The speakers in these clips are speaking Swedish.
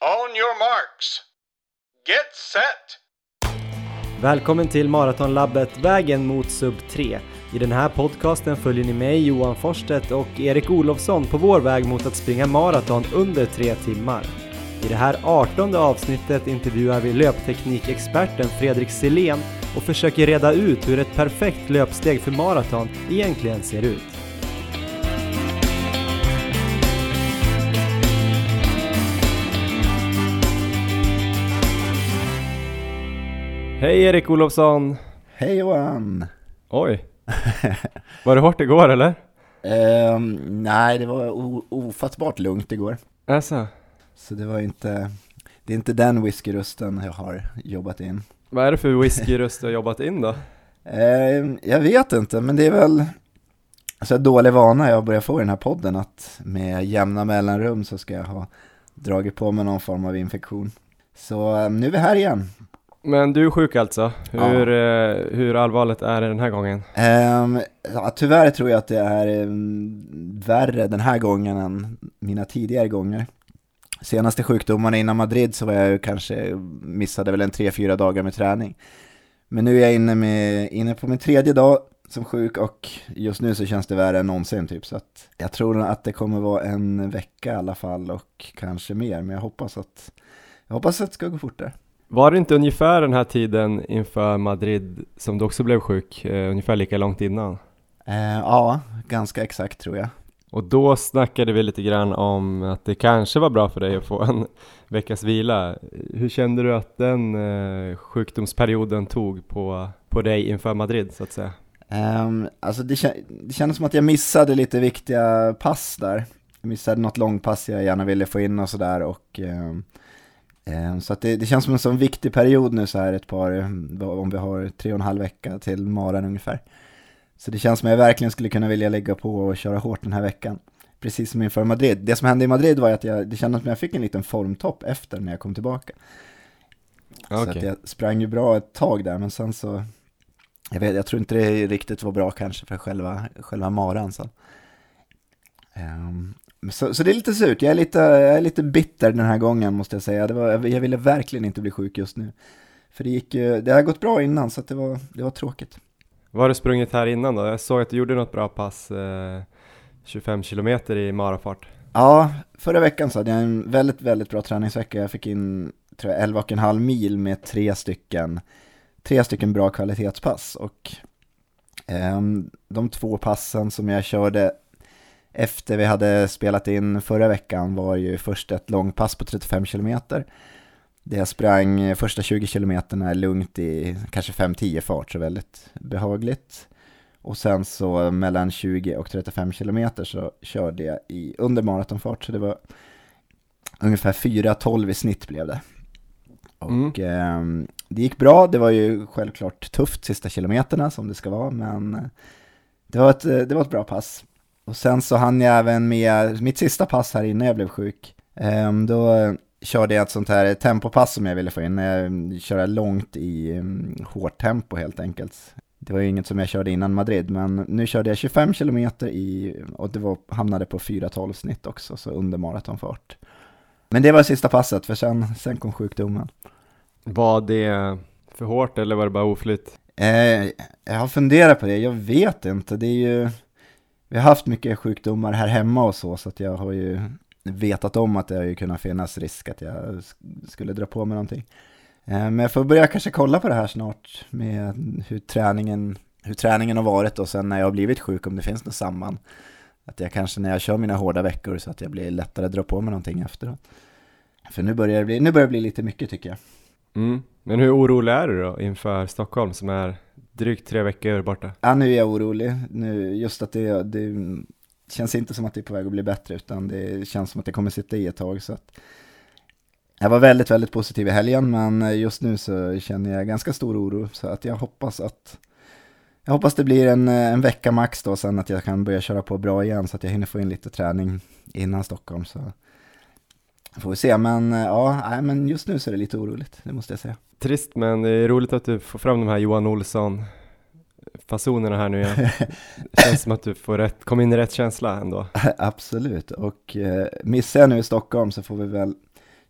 On your marks. Get set! Välkommen till Maratonlabbet Vägen mot sub 3. I den här podcasten följer ni mig, Johan Forstedt och Erik Olofsson på vår väg mot att springa maraton under tre timmar. I det här 18 avsnittet intervjuar vi löpteknikexperten Fredrik Selén och försöker reda ut hur ett perfekt löpsteg för maraton egentligen ser ut. Hej Erik Olofsson! Hej Johan! Oj! Var det hårt igår eller? Ehm, nej, det var ofattbart lugnt igår. Alltså, Så det var inte, det är inte den whiskyrösten jag har jobbat in. vad är det för whiskyröst du har jobbat in då? Ehm, jag vet inte, men det är väl en dålig vana jag börjar få i den här podden att med jämna mellanrum så ska jag ha dragit på mig någon form av infektion. Så ehm, nu är vi här igen. Men du är sjuk alltså? Hur, eh, hur allvarligt är det den här gången? Ehm, ja, tyvärr tror jag att det är um, värre den här gången än mina tidigare gånger. Senaste sjukdomarna innan Madrid så var jag ju kanske, missade väl en tre fyra dagar med träning. Men nu är jag inne, med, inne på min tredje dag som sjuk och just nu så känns det värre än någonsin typ. Så att jag tror att det kommer vara en vecka i alla fall och kanske mer. Men jag hoppas att, jag hoppas att det ska gå fortare. Var det inte ungefär den här tiden inför Madrid som du också blev sjuk? Eh, ungefär lika långt innan? Eh, ja, ganska exakt tror jag. Och då snackade vi lite grann om att det kanske var bra för dig att få en veckas vila. Hur kände du att den eh, sjukdomsperioden tog på, på dig inför Madrid så att säga? Um, alltså det, det kändes som att jag missade lite viktiga pass där. Jag missade något långpass jag gärna ville få in och sådär och ehm, så att det, det känns som en sån viktig period nu så här ett par, om vi har tre och en halv vecka till maran ungefär. Så det känns som att jag verkligen skulle kunna vilja lägga på och köra hårt den här veckan. Precis som inför Madrid. Det som hände i Madrid var att jag, det kändes som att jag fick en liten formtopp efter när jag kom tillbaka. Så att jag sprang ju bra ett tag där, men sen så, jag, vet, jag tror inte det riktigt var bra kanske för själva, själva maran sen. Ehm, så, så det är lite surt, jag är lite, jag är lite bitter den här gången måste jag säga. Det var, jag, ville verkligen inte bli sjuk just nu. För det gick det har gått bra innan så det var, det var tråkigt. Vad har du sprungit här innan då? Jag såg att du gjorde något bra pass, eh, 25 kilometer i marafart. Ja, förra veckan så hade jag en väldigt, väldigt bra träningsvecka. Jag fick in, tror jag, 11,5 mil med tre stycken, tre stycken bra kvalitetspass. Och ehm, de två passen som jag körde efter vi hade spelat in förra veckan var ju först ett långpass på 35 kilometer. Där jag sprang första 20 kilometerna lugnt i kanske 5-10 fart, så väldigt behagligt. Och sen så mellan 20 och 35 kilometer så körde jag i under maratonfart, så det var ungefär 4.12 i snitt blev det. Och ehm, det gick bra, det var ju självklart tufft sista kilometerna som det ska vara, men eh, det var ett, eh, det var ett bra pass. Och sen så hann jag även med mitt sista pass här innan jag blev sjuk. Ehm, då körde jag ett sånt här tempopass som jag ville få in, eh, köra långt i um, hårt tempo helt enkelt. Det var ju inget som jag körde innan Madrid, men nu körde jag 25 kilometer i, och det var, hamnade på 4.12 snitt också, så under maratonfart. Men det var sista passet, för sen, sen kom sjukdomen. Var det för hårt eller var det bara oflyt? Eh, jag har funderat på det, jag vet inte. Det är ju, vi har haft mycket sjukdomar här hemma och så, så att jag har ju vetat om att det har ju kunnat finnas risk att jag skulle dra på mig någonting. Eh, men jag får börja kanske kolla på det här snart med hur träningen, hur träningen har varit och sen när jag har blivit sjuk om det finns något samband. Att jag kanske när jag kör mina hårda veckor så att jag blir lättare att dra på mig någonting efteråt. För nu börjar det bli, nu börjar det bli lite mycket tycker jag. Mm. Men hur orolig är du då inför Stockholm som är drygt tre veckor borta? Ja, nu är jag orolig. Nu, just att det, det känns inte som att det är på väg att bli bättre, utan det känns som att det kommer sitta i ett tag. Så att jag var väldigt, väldigt positiv i helgen, men just nu så känner jag ganska stor oro. Så att jag hoppas att jag hoppas det blir en, en vecka max då, sen att jag kan börja köra på bra igen, så att jag hinner få in lite träning innan Stockholm. Så får vi se, men ja, nej, men just nu så är det lite oroligt, det måste jag säga. Trist men det är roligt att du får fram de här Johan Olsson fasonerna här nu igen. Det känns som att du får rätt, kom in i rätt känsla ändå. Absolut, och eh, missar jag nu i Stockholm så får vi väl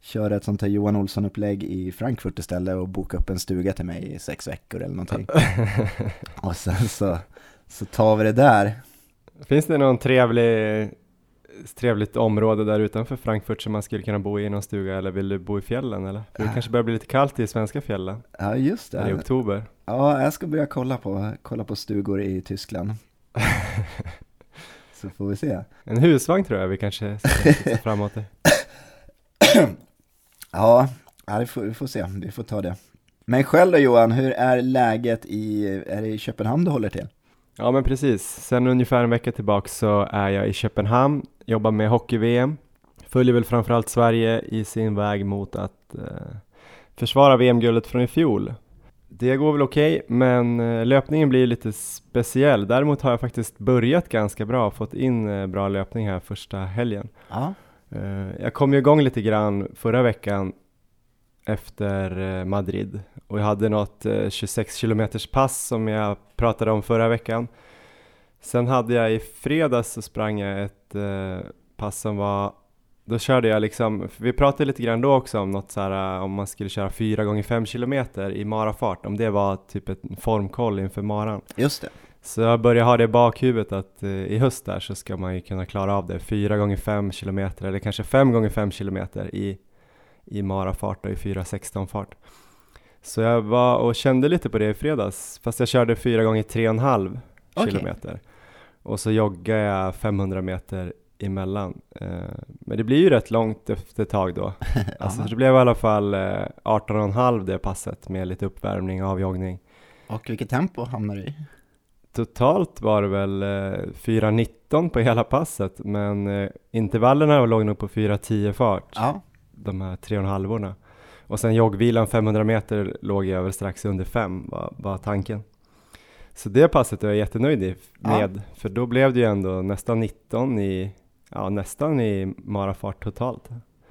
köra ett sånt här Johan Olsson-upplägg i Frankfurt istället och boka upp en stuga till mig i sex veckor eller någonting. och sen så, så tar vi det där. Finns det någon trevlig, trevligt område där utanför Frankfurt som man skulle kunna bo i i någon stuga eller vill du bo i fjällen eller? För det kanske börjar bli lite kallt i svenska fjällen. Ja, just Eller i det. oktober. Ja, jag ska börja kolla på, kolla på stugor i Tyskland. så får vi se. En husvagn tror jag vi kanske ska framåt i. Ja, det får, vi får se. Vi får ta det. Men själv då Johan, hur är läget i, är det i Köpenhamn du håller till? Ja men precis, sen ungefär en vecka tillbaka så är jag i Köpenhamn, jobbar med hockey-VM, följer väl framförallt Sverige i sin väg mot att eh, försvara VM-guldet från i fjol. Det går väl okej, men eh, löpningen blir lite speciell. Däremot har jag faktiskt börjat ganska bra, fått in eh, bra löpning här första helgen. Ja, Eh, Jag kom ju igång lite grann förra veckan efter Madrid och jag hade något eh, 26 kilometers pass som jag pratade om förra veckan. Sen hade jag i fredags så sprang jag ett eh, pass som var då körde jag liksom, vi pratade lite grann då också om något så här eh, om man skulle köra 4 gånger 5 kilometer i marafart, om det var typ ett formkoll inför maran. just det. Så jag börjar ha det i bakhuvudet att eh, i höst där så ska man ju kunna klara av det 4 gånger 5 kilometer eller kanske 5 gånger 5 kilometer i, i marafart och i 4.16 fart. Så jag var och kände lite på det i fredags fast jag körde 4 gånger 3,5 Okej. kilometer och så joggade jag 500 meter emellan. Eh, men det blir ju rätt långt efter ett tag då. Alltså det blev i alla fall eh, 18,5 det passet med lite uppvärmning och avjoggning. Och vilket tempo hamnar du i? Totalt var det väl eh, 4.19 på hela passet, men eh, intervallerna låg nog på 4.10 fart, Ja, de här tre och en halvorna. Och sen joggvilan 500 meter låg jag väl strax under 5, var, var tanken. Så det passet är jag jättenöjd i- Ja. med, för då blev det ju ändå nästan 19 i, ja nästan i marafart totalt.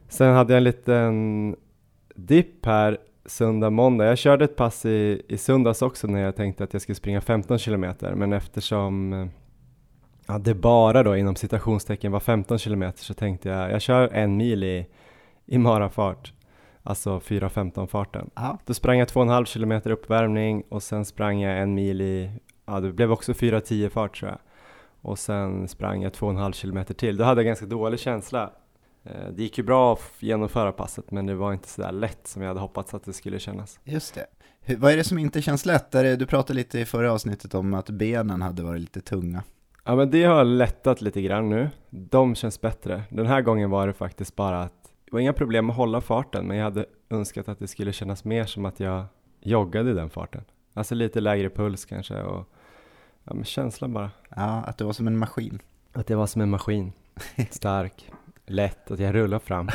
Sen hade jag en liten dipp här söndag, måndag. Jag körde ett pass i, i söndags också när jag tänkte att jag skulle springa 15 kilometer, men eftersom ja, det bara då inom citationstecken var 15 kilometer så tänkte jag, jag kör en mil i, i marafart, alltså 4.15 farten. ja, Då sprang jag 2,5 kilometer uppvärmning och sen sprang jag en mil i, ja det blev också 4.10 fart tror jag. Och sen sprang jag 2,5 kilometer till. Då hade jag ganska dålig känsla. Eh, Det gick ju bra att genomföra passet men det var inte så där lätt som jag hade hoppats att det skulle kännas. just det. Hur, vad är det som inte känns lätt? Du pratade lite i förra avsnittet om att benen hade varit lite tunga. Ja men det har lättat lite grann nu. De känns bättre. Den här gången var det faktiskt bara att det var inga problem att hålla farten men jag hade önskat att det skulle kännas mer som att jag joggade i den farten. Alltså lite lägre puls kanske och ja men känslan bara. Ja, att du var som en maskin. Att det var som en maskin. Stark, lätt, att jag rullar fram.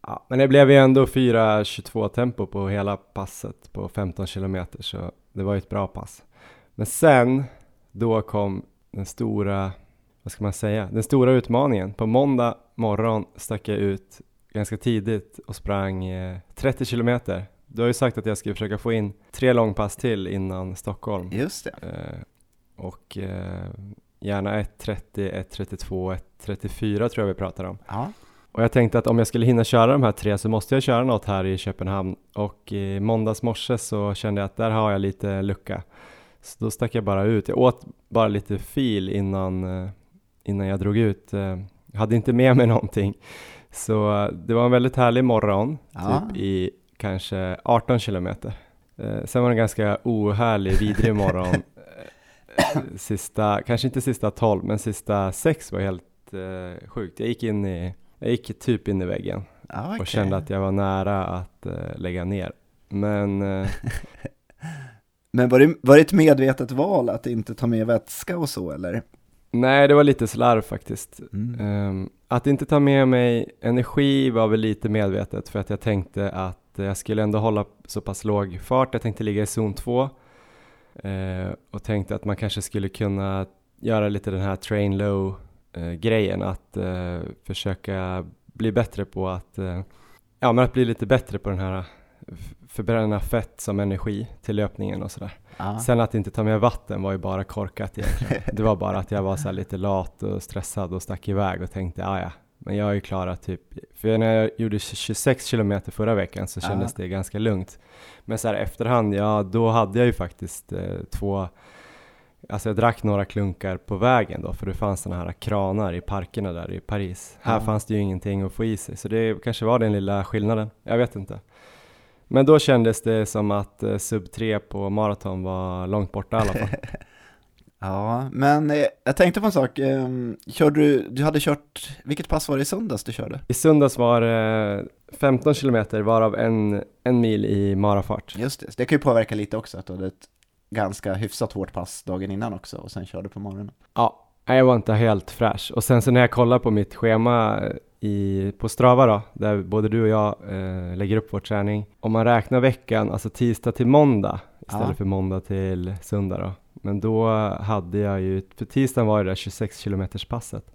Ja, men det blev ju ändå 4.22 tempo på hela passet på 15 kilometer så det var ju ett bra pass. Men sen, då kom den stora, vad ska man säga, den stora utmaningen. På måndag morgon stack jag ut ganska tidigt och sprang eh, 30 kilometer. Du har ju sagt att jag skulle försöka få in tre långpass till innan Stockholm. Just det. Eh, och eh, gärna 1.30, 1.32, 1.34 tror jag vi pratar om. Ja, Och jag tänkte att om jag skulle hinna köra de här tre så måste jag köra något här i Köpenhamn. Och i måndags morse så kände jag att där har jag lite lucka. Så då stack jag bara ut. Jag åt bara lite fil innan, eh, innan jag drog ut. Eh, Jag hade inte med mig någonting. Så eh, det var en väldigt härlig morgon, Ja. typ i kanske 18 kilometer. Eh, Sen var det en ganska ohärlig, vidrig morgon. Eh, Sista, kanske inte sista 12, men sista 6 var helt eh, sjukt. Jag gick in i, jag gick typ in i väggen ja okej. och kände att jag var nära att eh, lägga ner. Men eh, Men var det, var det ett medvetet val att inte ta med vätska och så eller? nej, det var lite slarv faktiskt. Mm. Ehm, att inte ta med mig energi var väl lite medvetet för att jag tänkte att jag skulle ändå hålla så pass låg fart. Jag tänkte ligga i zon 2 eh, och tänkte att man kanske skulle kunna göra lite den här train low eh, grejen att eh, försöka bli bättre på att eh, ja, men att bli lite bättre på den här förbränna fett som energi till löpningen och sådär. Ja. Sen att inte ta med vatten var ju bara korkat egentligen. Det var bara att jag var så lite lat och stressad och stack iväg och tänkte, ah, ja, Men jag har ju klarat typ, för när jag gjorde 26 kilometer förra veckan så kändes ja. det ganska lugnt. Men så här efterhand, ja då hade jag ju faktiskt eh, två Alltså jag drack några klunkar på vägen då, för det fanns sådana här kranar i parkerna där i Paris. Ja. Här fanns det ju ingenting att få i sig, så det kanske var den lilla skillnaden. Jag vet inte. Men då kändes det som att eh, sub 3 på maraton var långt borta i alla fall. ja, men eh, jag tänkte på en sak. Eh, körde du, du hade kört, vilket pass var det i söndags du körde? I söndags var det 15 kilometer varav en, en mil i marafart. Just det, så det kan ju påverka lite också att du hade ett ganska hyfsat hårt pass dagen innan också och sen körde på morgonen. Ja, jag var inte helt fräsch och sen så när jag kollar på mitt schema i, på Strava då, där både du och jag eh, lägger upp vår träning. Om man räknar veckan, alltså tisdag till måndag istället ja. för måndag till söndag då. Men då hade jag ju, för tisdagen var det där 26 kilometers passet.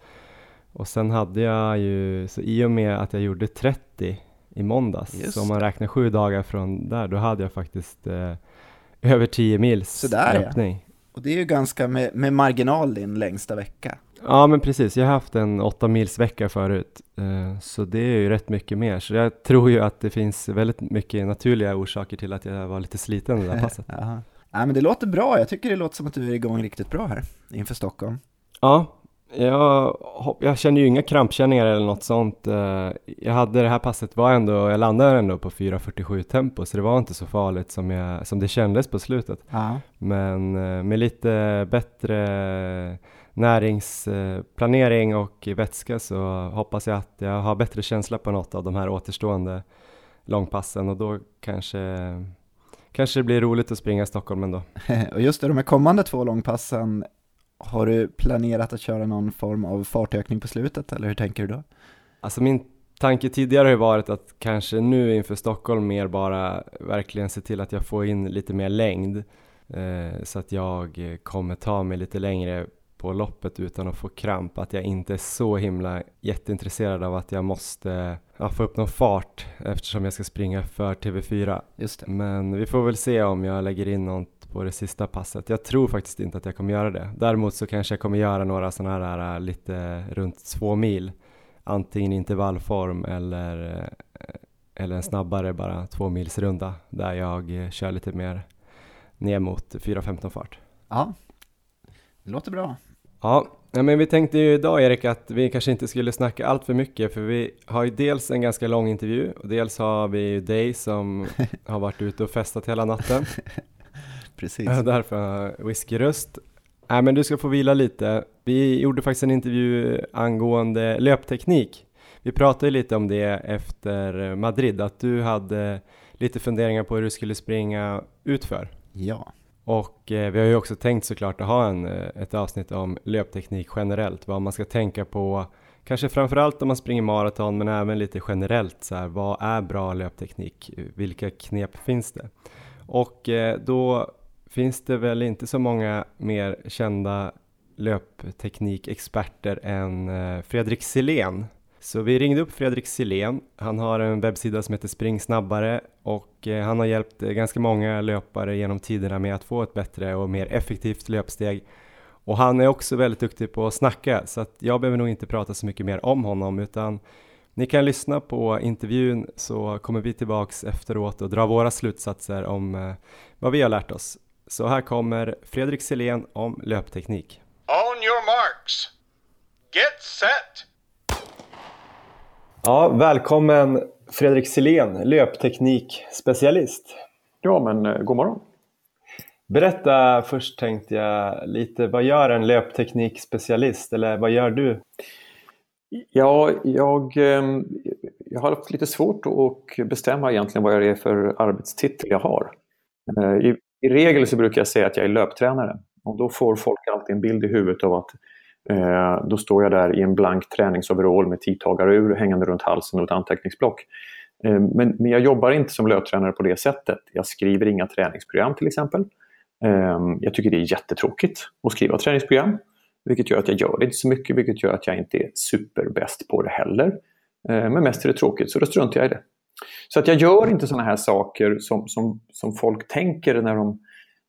Och sen hade jag ju, så i och med att jag gjorde 30 i måndags, Just. så om man räknar sju dagar från där, då hade jag faktiskt eh, över 10 mils Sådär, löpning. Ja. Och det är ju ganska med, med marginal din längsta vecka. Ja men precis, jag har haft en 8 mils vecka förut, eh, så det är ju rätt mycket mer. Så jag tror ju att det finns väldigt mycket naturliga orsaker till att jag var lite sliten det där passet. ja men det låter bra, jag tycker det låter som att du är igång riktigt bra här inför Stockholm. Ja, jag, jag känner ju inga krampkänningar eller något sånt. Eh, jag hade det här passet var ändå, jag landade ändå på 4.47 tempo så det var inte så farligt som, jag, som det kändes på slutet. Ja. Men eh, med lite bättre näringsplanering och vätska så hoppas jag att jag har bättre känsla på något av de här återstående långpassen och då kanske Kanske det blir roligt att springa i Stockholm ändå. och just det, de här kommande två långpassen har du planerat att köra någon form av fartökning på slutet eller hur tänker du då? Alltså min tanke tidigare har ju varit att kanske nu inför Stockholm mer bara verkligen se till att jag får in lite mer längd eh, så att jag kommer ta mig lite längre på loppet utan att få kramp, att jag inte är så himla jätteintresserad av att jag måste ja, få upp någon fart eftersom jag ska springa för TV4. Just det. Men vi får väl se om jag lägger in något på det sista passet. Jag tror faktiskt inte att jag kommer göra det. Däremot så kanske jag kommer göra några sådana här lite runt två mil. Antingen intervallform eller, eller en snabbare bara två mils runda där jag kör lite mer ner mot 4.15 fart. Ja, det låter bra. Ja, men vi tänkte ju idag Erik att vi kanske inte skulle snacka allt för mycket för vi har ju dels en ganska lång intervju och dels har vi ju dig som har varit ute och festat hela natten. precis. Därför whiskyröst. Nej men du ska få vila lite. Vi gjorde faktiskt en intervju angående löpteknik. Vi pratade lite om det efter Madrid, att du hade lite funderingar på hur du skulle springa utför. Ja. Och eh, vi har ju också tänkt såklart att ha en, eh, ett avsnitt om löpteknik generellt, vad man ska tänka på, kanske framförallt om man springer maraton, men även lite generellt så här, vad är bra löpteknik? Vilka knep finns det? Och eh, då finns det väl inte så många mer kända löpteknikexperter än eh, Fredrik Silén. Så vi ringde upp Fredrik Silén. Han har en webbsida som heter Spring snabbare och eh, han har hjälpt eh, ganska många löpare genom tiderna med att få ett bättre och mer effektivt löpsteg. Och han är också väldigt duktig på att snacka så att jag behöver nog inte prata så mycket mer om honom utan ni kan lyssna på intervjun så kommer vi tillbaks efteråt och dra våra slutsatser om eh, vad vi har lärt oss. Så här kommer Fredrik Silén om löpteknik. On your marks. Get set! Ja, välkommen Fredrik Selén, löpteknikspecialist. Ja, men eh, god morgon. Berätta först tänkte jag lite, vad gör en löpteknikspecialist eller vad gör du? Ja, jag, ehm, jag har haft lite svårt att bestämma egentligen vad det är för arbetstitel jag har. Eh, I, i regel så brukar jag säga att jag är löptränare och då får folk alltid en bild i huvudet av att eh, då står jag där i en blank träningsoverall med tidtagarur hängande runt halsen och ett anteckningsblock. Eh, men, men, jag jobbar inte som löptränare på det sättet. Jag skriver inga träningsprogram till exempel. Eh, jag tycker det är jättetråkigt att skriva träningsprogram. Vilket gör att jag gör det inte så mycket, vilket gör att jag inte är superbäst på det heller. Eh, men mest är det tråkigt, så då struntar jag i det. Så att jag gör inte sådana här saker som, som, som folk tänker när de,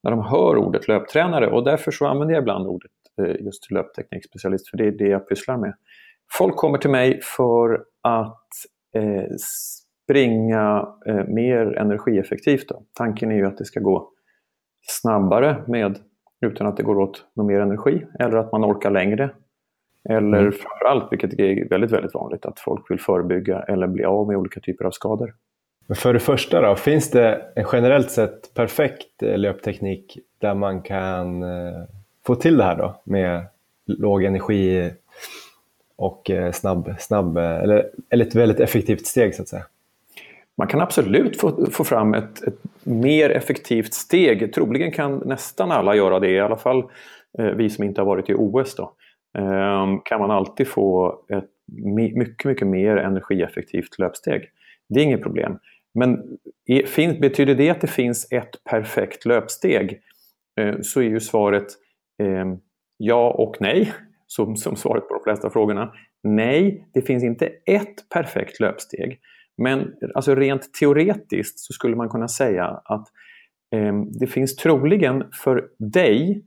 när de hör ordet löptränare och därför så använder jag ibland ordet eh, just löpteknikspecialist för det är det jag pysslar med. folk kommer till mig för att eh, springa eh, mer energieffektivt. Då. Tanken är ju att det ska gå snabbare med, utan att det går åt någon mer energi eller att man orkar längre. Eller mm. framförallt, vilket är väldigt, väldigt vanligt, att folk vill förebygga eller bli av med olika typer av skador. Men för det första då, finns det en generellt sett perfekt eh, löpteknik där man kan eh, få till det här då med låg energi och eh, snabb, snabb eh, eller, eller ett väldigt effektivt steg så att säga? Man kan absolut få, få fram ett, ett, mer effektivt steg. Troligen kan nästan alla göra det, i alla fall eh, vi som inte har varit i OS. Då. Eh, kan man alltid få ett mycket, mycket mer energieffektivt löpsteg. Det är inget problem. Men är, betyder det att det finns ett perfekt löpsteg eh, så är ju svaret eh, ja och nej, som, som svaret på de flesta frågorna. Nej, det finns inte ett perfekt löpsteg. Men alltså rent teoretiskt så skulle man kunna säga att eh, det finns troligen för dig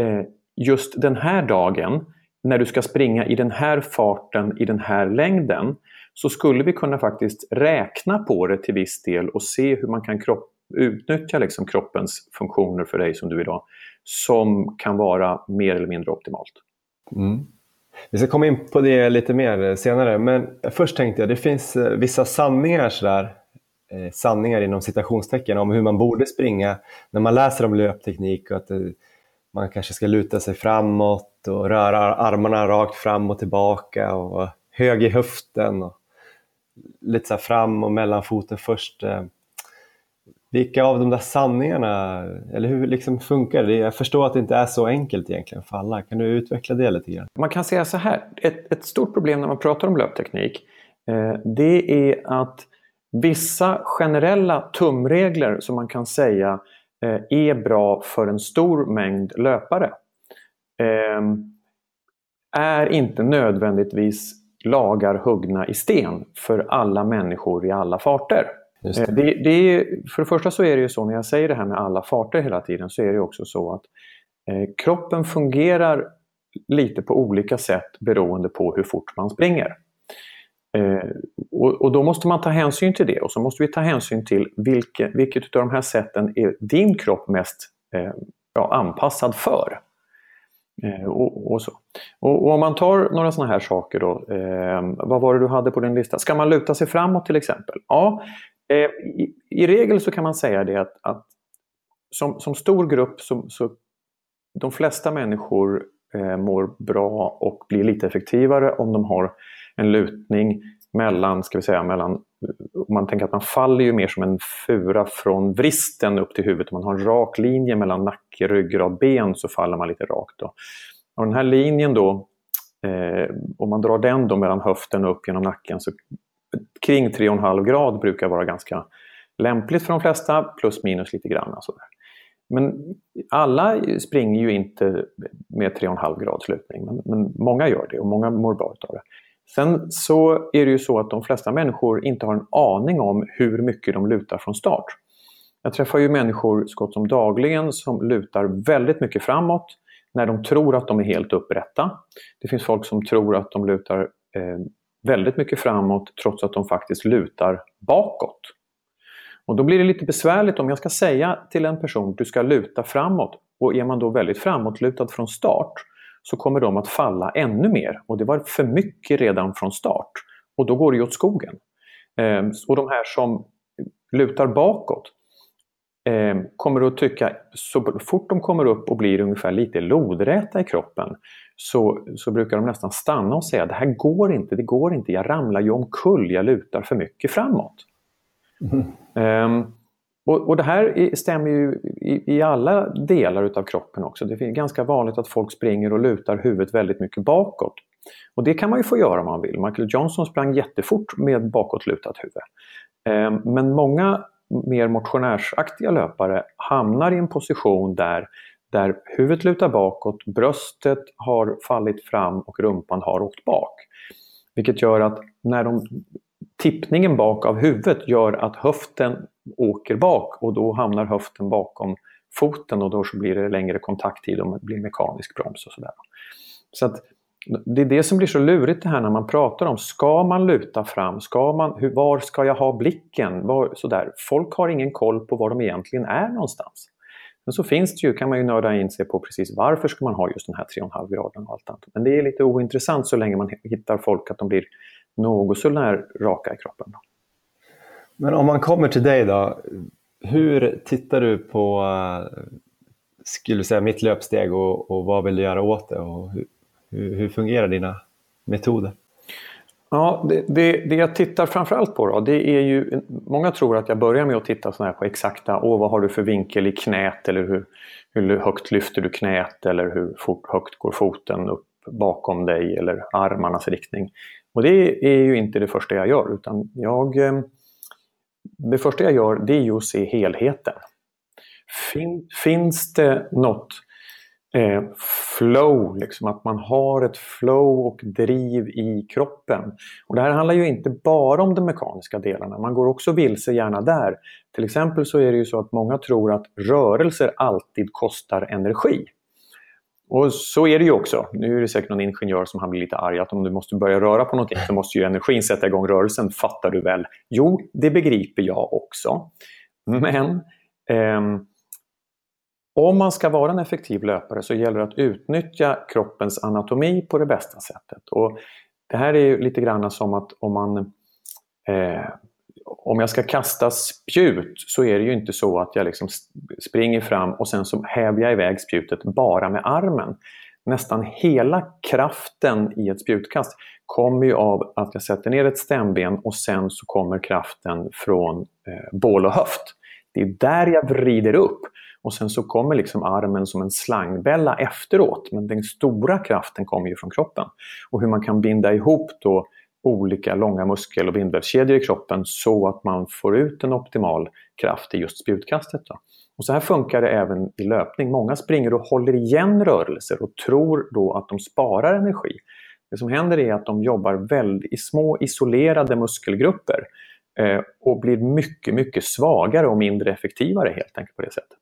eh, just den här dagen när du ska springa i den här farten i den här längden så skulle vi kunna faktiskt räkna på det till viss del och se hur man kan kropp, utnyttja liksom kroppens funktioner för dig som du idag som kan vara mer eller mindre optimalt. Mm. Vi ska komma in på det lite mer senare, men först tänkte jag, det finns eh, vissa sanningar sådär, eh, sanningar inom citationstecken om hur man borde springa när man läser om löpteknik och att det, man kanske ska luta sig framåt och röra armarna rakt fram och tillbaka och hög i höften och lite så fram och mellan foten först. Eh. Vilka av de där sanningarna, eller hur liksom funkar det? Jag förstår att det inte är så enkelt egentligen för alla. Kan du utveckla det lite grann? Man kan säga så här, ett, ett stort problem när man pratar om löpteknik eh, det är att vissa generella tumregler som man kan säga eh, är bra för en stor mängd löpare eh, är inte nödvändigtvis lagar huggna i sten för alla människor i alla farter. Det. Eh, det, det är, för det första så är det ju så när jag säger det här med alla farter hela tiden så är det också så att eh, kroppen fungerar lite på olika sätt beroende på hur fort man springer. Eh, och, och, då måste man ta hänsyn till det och så måste vi ta hänsyn till vilket, vilket av de här sätten är din kropp mest eh, ja, anpassad för. Eh, och, och, så. Och, och, om man tar några sådana här saker då, eh, vad var det du hade på din lista? Ska man luta sig framåt till exempel? Ja, Eh, i, i, regel så kan man säga det att, att som, som stor grupp så, så de flesta människor eh, mår bra och blir lite effektivare om de har en lutning mellan, ska vi säga, mellan man tänker att man faller ju mer som en fura från vristen upp till huvudet. Om man har en rak linje mellan nacke, ryggrad, ben så faller man lite rakt. Då. Och den här linjen då, eh, om man drar den då mellan höften och upp genom nacken så kring 3,5 grad brukar vara ganska lämpligt för de flesta, plus minus lite grann. Alltså. Men alla springer ju inte med 3,5 grads lutning, men, men, många gör det och många mår bra av det. Sen så är det ju så att de flesta människor inte har en aning om hur mycket de lutar från start. Jag träffar ju människor så gott som dagligen som lutar väldigt mycket framåt när de tror att de är helt upprätta. Det finns folk som tror att de lutar eh, väldigt mycket framåt trots att de faktiskt lutar bakåt. Och då blir det lite besvärligt om jag ska säga till en person att du ska luta framåt och är man då väldigt framåtlutad från start så kommer de att falla ännu mer och det var för mycket redan från start och då går det ju åt skogen. Ehm, och de här som lutar bakåt kommer att tycka, så fort de kommer upp och blir ungefär lite lodräta i kroppen så, så brukar de nästan stanna och säga det här går inte, det går inte, jag ramlar ju omkull, jag lutar för mycket framåt. Mm. Um, och, och, det här stämmer ju i, i, alla delar utav kroppen också. Det är ganska vanligt att folk springer och lutar huvudet väldigt mycket bakåt. Och det kan man ju få göra om man vill. Michael Johnson sprang jättefort med bakåtlutat huvud. Um, men många mer motionärsaktiga löpare hamnar i en position där där huvudet lutar bakåt, bröstet har fallit fram och rumpan har åkt bak. Vilket gör att när de, tippningen bak av huvudet gör att höften åker bak och då hamnar höften bakom foten och då så blir det längre kontakttid och det blir mekanisk broms och sådär. Så att det är det som blir så lurigt det här när man pratar om, ska man luta fram? Ska man, hur, var ska jag ha blicken? Var, sådär. Folk har ingen koll på var de egentligen är någonstans. Men så finns det ju, kan man ju nörda in sig på precis varför ska man ha just den här 3,5 graden och allt annat. Men det är lite ointressant så länge man hittar folk att de blir något så när raka i kroppen. Men om man kommer till dig då, hur tittar du på eh, skulle säga, mitt löpsteg och, och vad vill du göra åt det? Och hur, hur, hur fungerar dina metoder? Ja, det, det, det, jag tittar framförallt på då, det är ju, många tror att jag börjar med att titta så här på exakta, åh vad har du för vinkel i knät eller hur, hur högt lyfter du knät eller hur fort, högt går foten upp bakom dig eller armarnas riktning. Och det är ju inte det första jag gör utan jag, ehm, det första jag gör det är ju att se helheten. Fin, finns det något eh, flow, liksom, att man har ett flow och driv i kroppen. Och det här handlar ju inte bara om de mekaniska delarna, man går också vilse gärna där. Till exempel så är det ju så att många tror att rörelser alltid kostar energi. Och så är det ju också. Nu är det säkert någon ingenjör som han blir lite arg att om du måste börja röra på någonting så måste ju energin sätta igång rörelsen, fattar du väl? Jo, det begriper jag också. Men eh, om man ska vara en effektiv löpare så gäller det att utnyttja kroppens anatomi på det bästa sättet. Och det här är ju lite grann som att om man eh, om jag ska kasta spjut så är det ju inte så att jag liksom springer fram och sen så häver jag iväg spjutet bara med armen. Nästan hela kraften i ett spjutkast kommer ju av att jag sätter ner ett stämben och sen så kommer kraften från eh, bål och höft. Det är där jag vrider upp. Och sen så kommer liksom armen som en slangbälla efteråt. Men den stora kraften kommer ju från kroppen. Och hur man kan binda ihop då olika långa muskel och bindvävskedjor i kroppen så att man får ut en optimal kraft i just spjutkastet. Då. Och så här funkar det även i löpning. Många springer och håller igen rörelser och tror då att de sparar energi. Det som händer är att de jobbar väldigt, i små isolerade muskelgrupper eh, och blir mycket, mycket svagare och mindre effektivare helt enkelt på det sättet.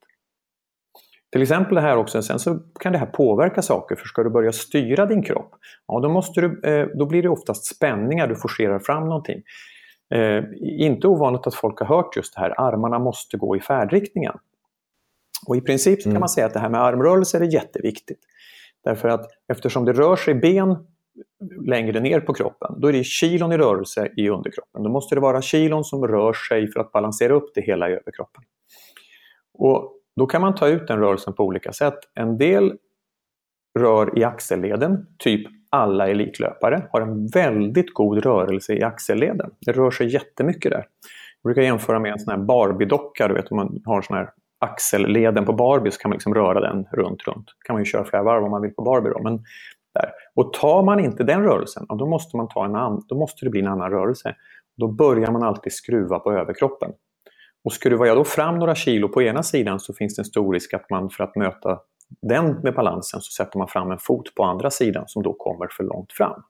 Till exempel det här också, sen så kan det här påverka saker, för ska du börja styra din kropp, ja, då, måste du, eh, då blir det oftast spänningar, du forcerar fram någonting. Eh, inte ovanligt att folk har hört just det här, armarna måste gå i färdriktningen. Och i princip kan mm. man säga att det här med armrörelser är jätteviktigt. Därför att eftersom det rör sig ben längre ner på kroppen, då är det kilon i rörelse i underkroppen. Då måste det vara kilon som rör sig för att balansera upp det hela i överkroppen. Och då kan man ta ut den rörelsen på olika sätt. En del rör i axelleden, typ alla elitlöpare har en väldigt god rörelse i axelleden. Det rör sig jättemycket där. Jag brukar jämföra med en sån här Barbie-docka, du vet om man har sån här axelleden på Barbie så kan man liksom röra den runt, runt. kan man ju köra flera varv om man vill på Barbie då. Men där. Och tar man inte den rörelsen, då måste, man ta en an, då måste det bli en annan rörelse. Då börjar man alltid skruva på överkroppen. Och skruvar jag då fram några kilo på ena sidan så finns det en stor risk att man för att möta den med balansen så sätter man fram en fot på andra sidan som då kommer för långt fram.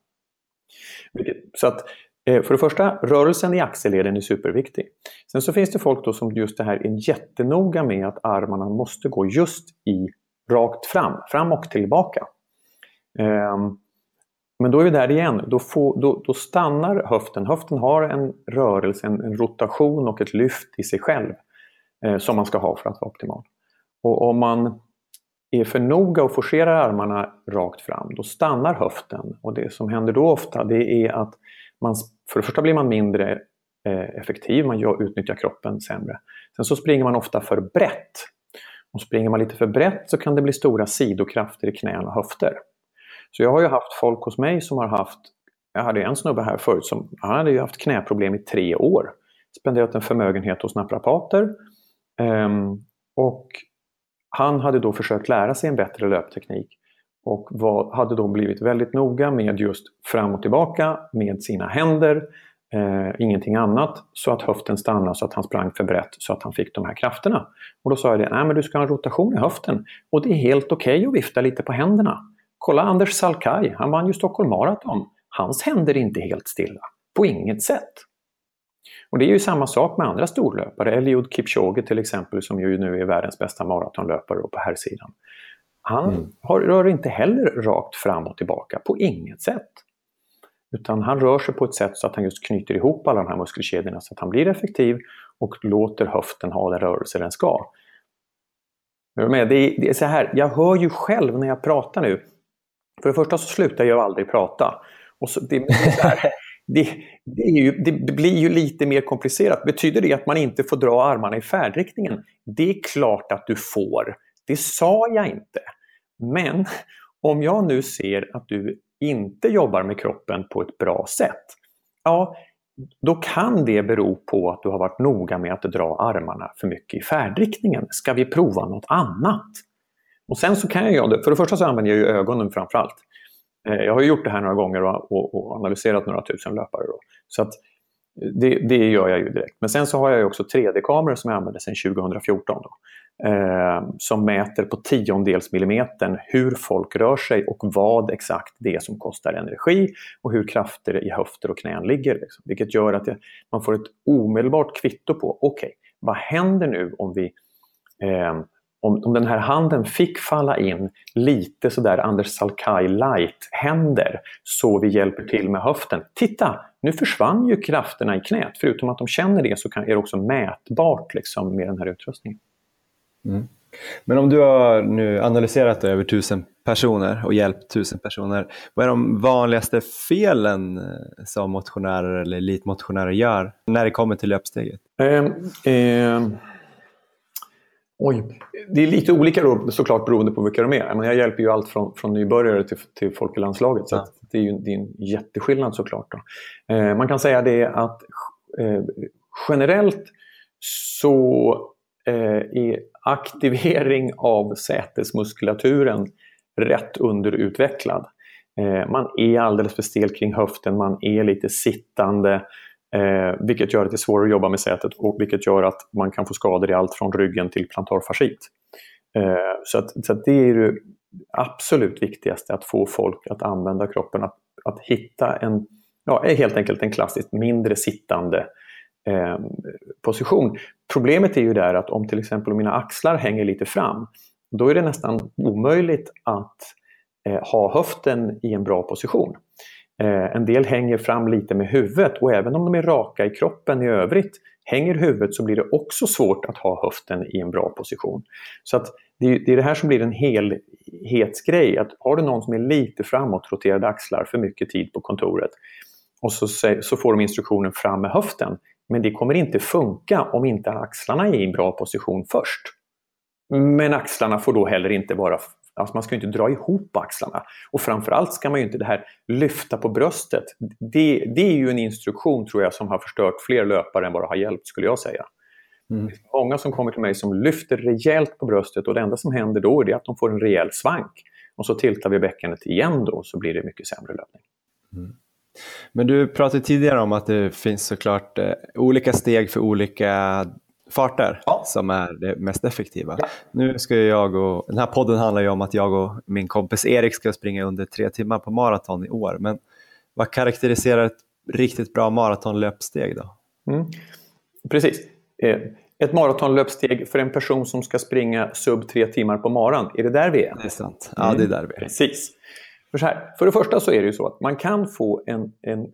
Så att eh, för det första, rörelsen i axelleden är superviktig. Sen så finns det folk då som just det här är jättenoga med att armarna måste gå just i rakt fram, fram och tillbaka. Um, men då är vi där igen, då, får, då, då, stannar höften. Höften har en rörelse, en, en rotation och ett lyft i sig själv eh, som man ska ha för att vara optimal. Och om man är för noga och forcerar armarna rakt fram, då stannar höften. Och det som händer då ofta det är att man, för det första blir man mindre eh, effektiv, man utnyttjar kroppen sämre. Sen så springer man ofta för brett. Och springer man lite för brett så kan det bli stora sidokrafter i knän och höfter. Så jag har ju haft folk hos mig som har haft, jag hade en snubbe här förut som han hade ju haft knäproblem i tre år. Spenderat en förmögenhet hos naprapater. Um, och han hade då försökt lära sig en bättre löpteknik och var, hade då blivit väldigt noga med just fram och tillbaka med sina händer, eh, ingenting annat, så att höften stannade så att han sprang för brett så att han fick de här krafterna. Och då sa jag det, nej men du ska ha en rotation i höften och det är helt okej okay att vifta lite på händerna. Kolla Anders Salkai, han vann ju Stockholm Marathon. Hans händer är inte helt stilla. På inget sätt. Och det är ju samma sak med andra storlöpare. Eliud Kipchoge till exempel som ju nu är världens bästa maratonlöpare på här sidan. Han mm. har, rör inte heller rakt fram och tillbaka på inget sätt. Utan han rör sig på ett sätt så att han just knyter ihop alla de här muskelkedjorna så att han blir effektiv och låter höften ha den rörelse den ska. Det är, det är så här, jag hör ju själv när jag pratar nu. För det första så slutar jag aldrig prata. Och så, det, det, det, ju, det, blir ju lite mer komplicerat. Betyder det att man inte får dra armarna i färdriktningen? Det är klart att du får. Det sa jag inte. Men om jag nu ser att du inte jobbar med kroppen på ett bra sätt, ja, då kan det bero på att du har varit noga med att dra armarna för mycket i färdriktningen. Ska vi prova något annat? Och sen så kan jag göra det. För det första så använder jag ju ögonen framför allt. Eh, jag har gjort det här några gånger och, och analyserat några tusen löpare. Då. Så att eh, det, det, gör jag ju direkt. Men sen så har jag också 3D-kameror som jag använder sedan 2014. Då eh, som mäter på tiondels millimetern hur folk rör sig och vad exakt det är som kostar energi och hur krafter i höfter och knän ligger. Liksom. Vilket gör att det, man får ett omedelbart kvitto på, okej, okay, vad händer nu om vi eh, om, om den här handen fick falla in lite sådär Anders Salkai light-händer så vi hjälper till med höften. Titta, nu försvann ju krafterna i knät. Förutom att de känner det så kan, är det också mätbart liksom, med den här utrustningen. Mm. Men om du har nu analyserat över tusen personer och hjälpt tusen personer, vad är de vanligaste felen eh, som motionärer eller elitmotionärer gör när det kommer till löpsteget? Eh, eh, oj, det är lite olika då, såklart beroende på vilka de är. Men jag hjälper ju allt från, från nybörjare till, till folk i landslaget. Så ja. det är ju det är en jätteskillnad såklart. Då. Eh, man kan säga det att eh, generellt så är eh, aktivering av sätesmuskulaturen rätt underutvecklad. Eh, man är alldeles för stel kring höften, man är lite sittande eh, vilket gör att det är svårare att jobba med sätet och vilket gör att man kan få skador i allt från ryggen till plantarfascit. Eh, så, att, så att det är det absolut viktigaste, att få folk att använda kroppen, att, att hitta en, ja, helt enkelt en klassiskt mindre sittande eh, position. Problemet är ju där att om till exempel mina axlar hänger lite fram, då är det nästan omöjligt att eh, ha höften i en bra position. Eh, en del hänger fram lite med huvudet och även om de är raka i kroppen i övrigt, hänger huvudet så blir det också svårt att ha höften i en bra position. Så att det är, det är det här som blir en helhetsgrej, att har du någon som är lite framåtroterade axlar för mycket tid på kontoret och så, så får de instruktionen fram med höften, men det kommer inte funka om inte axlarna är i en bra position först. Men axlarna får då heller inte vara Alltså man ska inte dra ihop axlarna. Och framförallt ska man ju inte det här lyfta på bröstet. Det, det är ju en instruktion tror jag som har förstört fler löpare än vad det har hjälpt skulle jag säga. Mm. Det är många som kommer till mig som lyfter rejält på bröstet och det enda som händer då är att de får en rejäl svank. Och så tiltar vi bäckenet igen då så blir det mycket sämre löpning. Mm. Men du pratade tidigare om att det finns såklart eh, olika steg för olika farter ja. som är det mest effektiva. Ja. Nu ska jag och, den här podden handlar ju om att jag och min kompis Erik ska springa under tre timmar på maraton i år. Men vad karaktäriserar ett riktigt bra maratonlöpsteg då? Mm. Precis. Eh, ett maratonlöpsteg för en person som ska springa sub tre timmar på maran. Är det där vi är? Det är sant. Ja, mm. det är där vi är. Precis. För, så här, för det första så är det ju så att man kan få en, en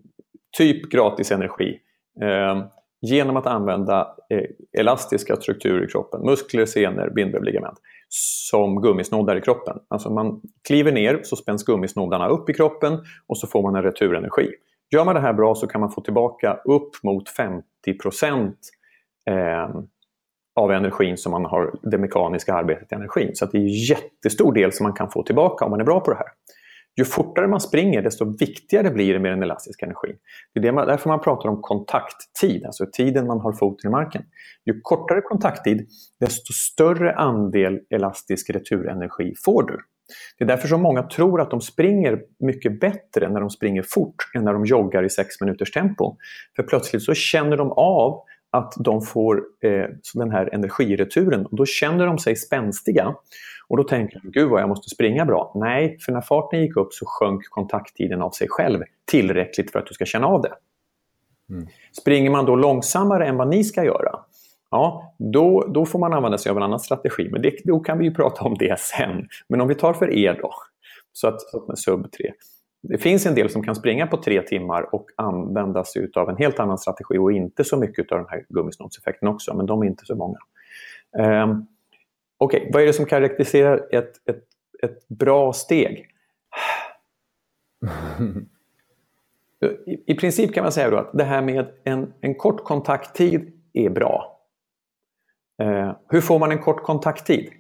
typ gratis energi eh, genom att använda eh, elastiska strukturer i kroppen, muskler, senor, bindväv, ligament, som gummisnoddar i kroppen. Alltså man kliver ner så spänns gummisnoddarna upp i kroppen och så får man en returenergi. Gör man det här bra så kan man få tillbaka upp mot 50 eh, av energin som man har det mekaniska arbetet i energin. Så det är en jättestor del som man kan få tillbaka om man är bra på det här. Ju fortare man springer, desto viktigare blir det med den elastiska energin. Det är det man, därför man pratar om kontakttid, alltså tiden man har foten i marken. Ju kortare kontakttid, desto större andel elastisk returenergi får du. Det är därför som många tror att de springer mycket bättre när de springer fort än när de joggar i sex minuters tempo. För plötsligt så känner de av att de får eh, den här energireturen och då känner de sig spänstiga. Och då tänker de, gud vad jag måste springa bra. Nej, för när farten gick upp så sjönk kontakttiden av sig själv tillräckligt för att du ska känna av det. Mm. Springer man då långsammare än vad ni ska göra, ja, då, då får man använda sig av en annan strategi. Men det, då kan vi ju prata om det sen. Men om vi tar för er då, så att, så att med sub 3. Det finns en del som kan springa på tre timmar och använda sig av en helt annan strategi och inte så mycket av den här gummisnoddseffekten också, men de är inte så många. Um, Okej, okay, vad är det som karaktäriserar ett, ett, ett bra steg? I, I, princip kan man säga då att det här med en, en kort kontakttid är bra. Eh, hur får man en kort kontakttid?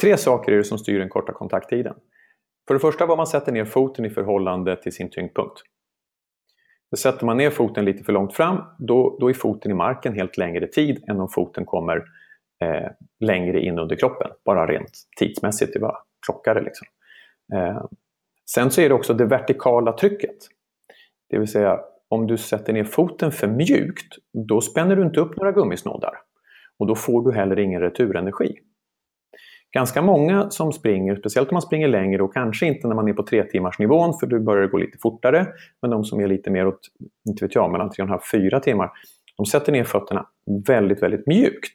Tre saker är det som styr den korta kontakttiden. För det första var man sätter ner foten i förhållande till sin tyngdpunkt. Sätter man ner foten lite för långt fram, då, då är foten i marken helt längre tid än om foten kommer eh, längre in under kroppen. Bara rent tidsmässigt, det bara klockar det. Liksom. Eh, sen så är det också det vertikala trycket. Det vill säga, om du sätter ner foten för mjukt, då spänner du inte upp några gummisnoddar. Och då får du heller ingen returenergi. Ganska många som springer, speciellt om man springer längre och kanske inte när man är på tre timmars nivån för då börjar det gå lite fortare. Men de som är lite mer åt, inte vet jag, mellan 3,5-4 timmar, de sätter ner fötterna väldigt, väldigt mjukt.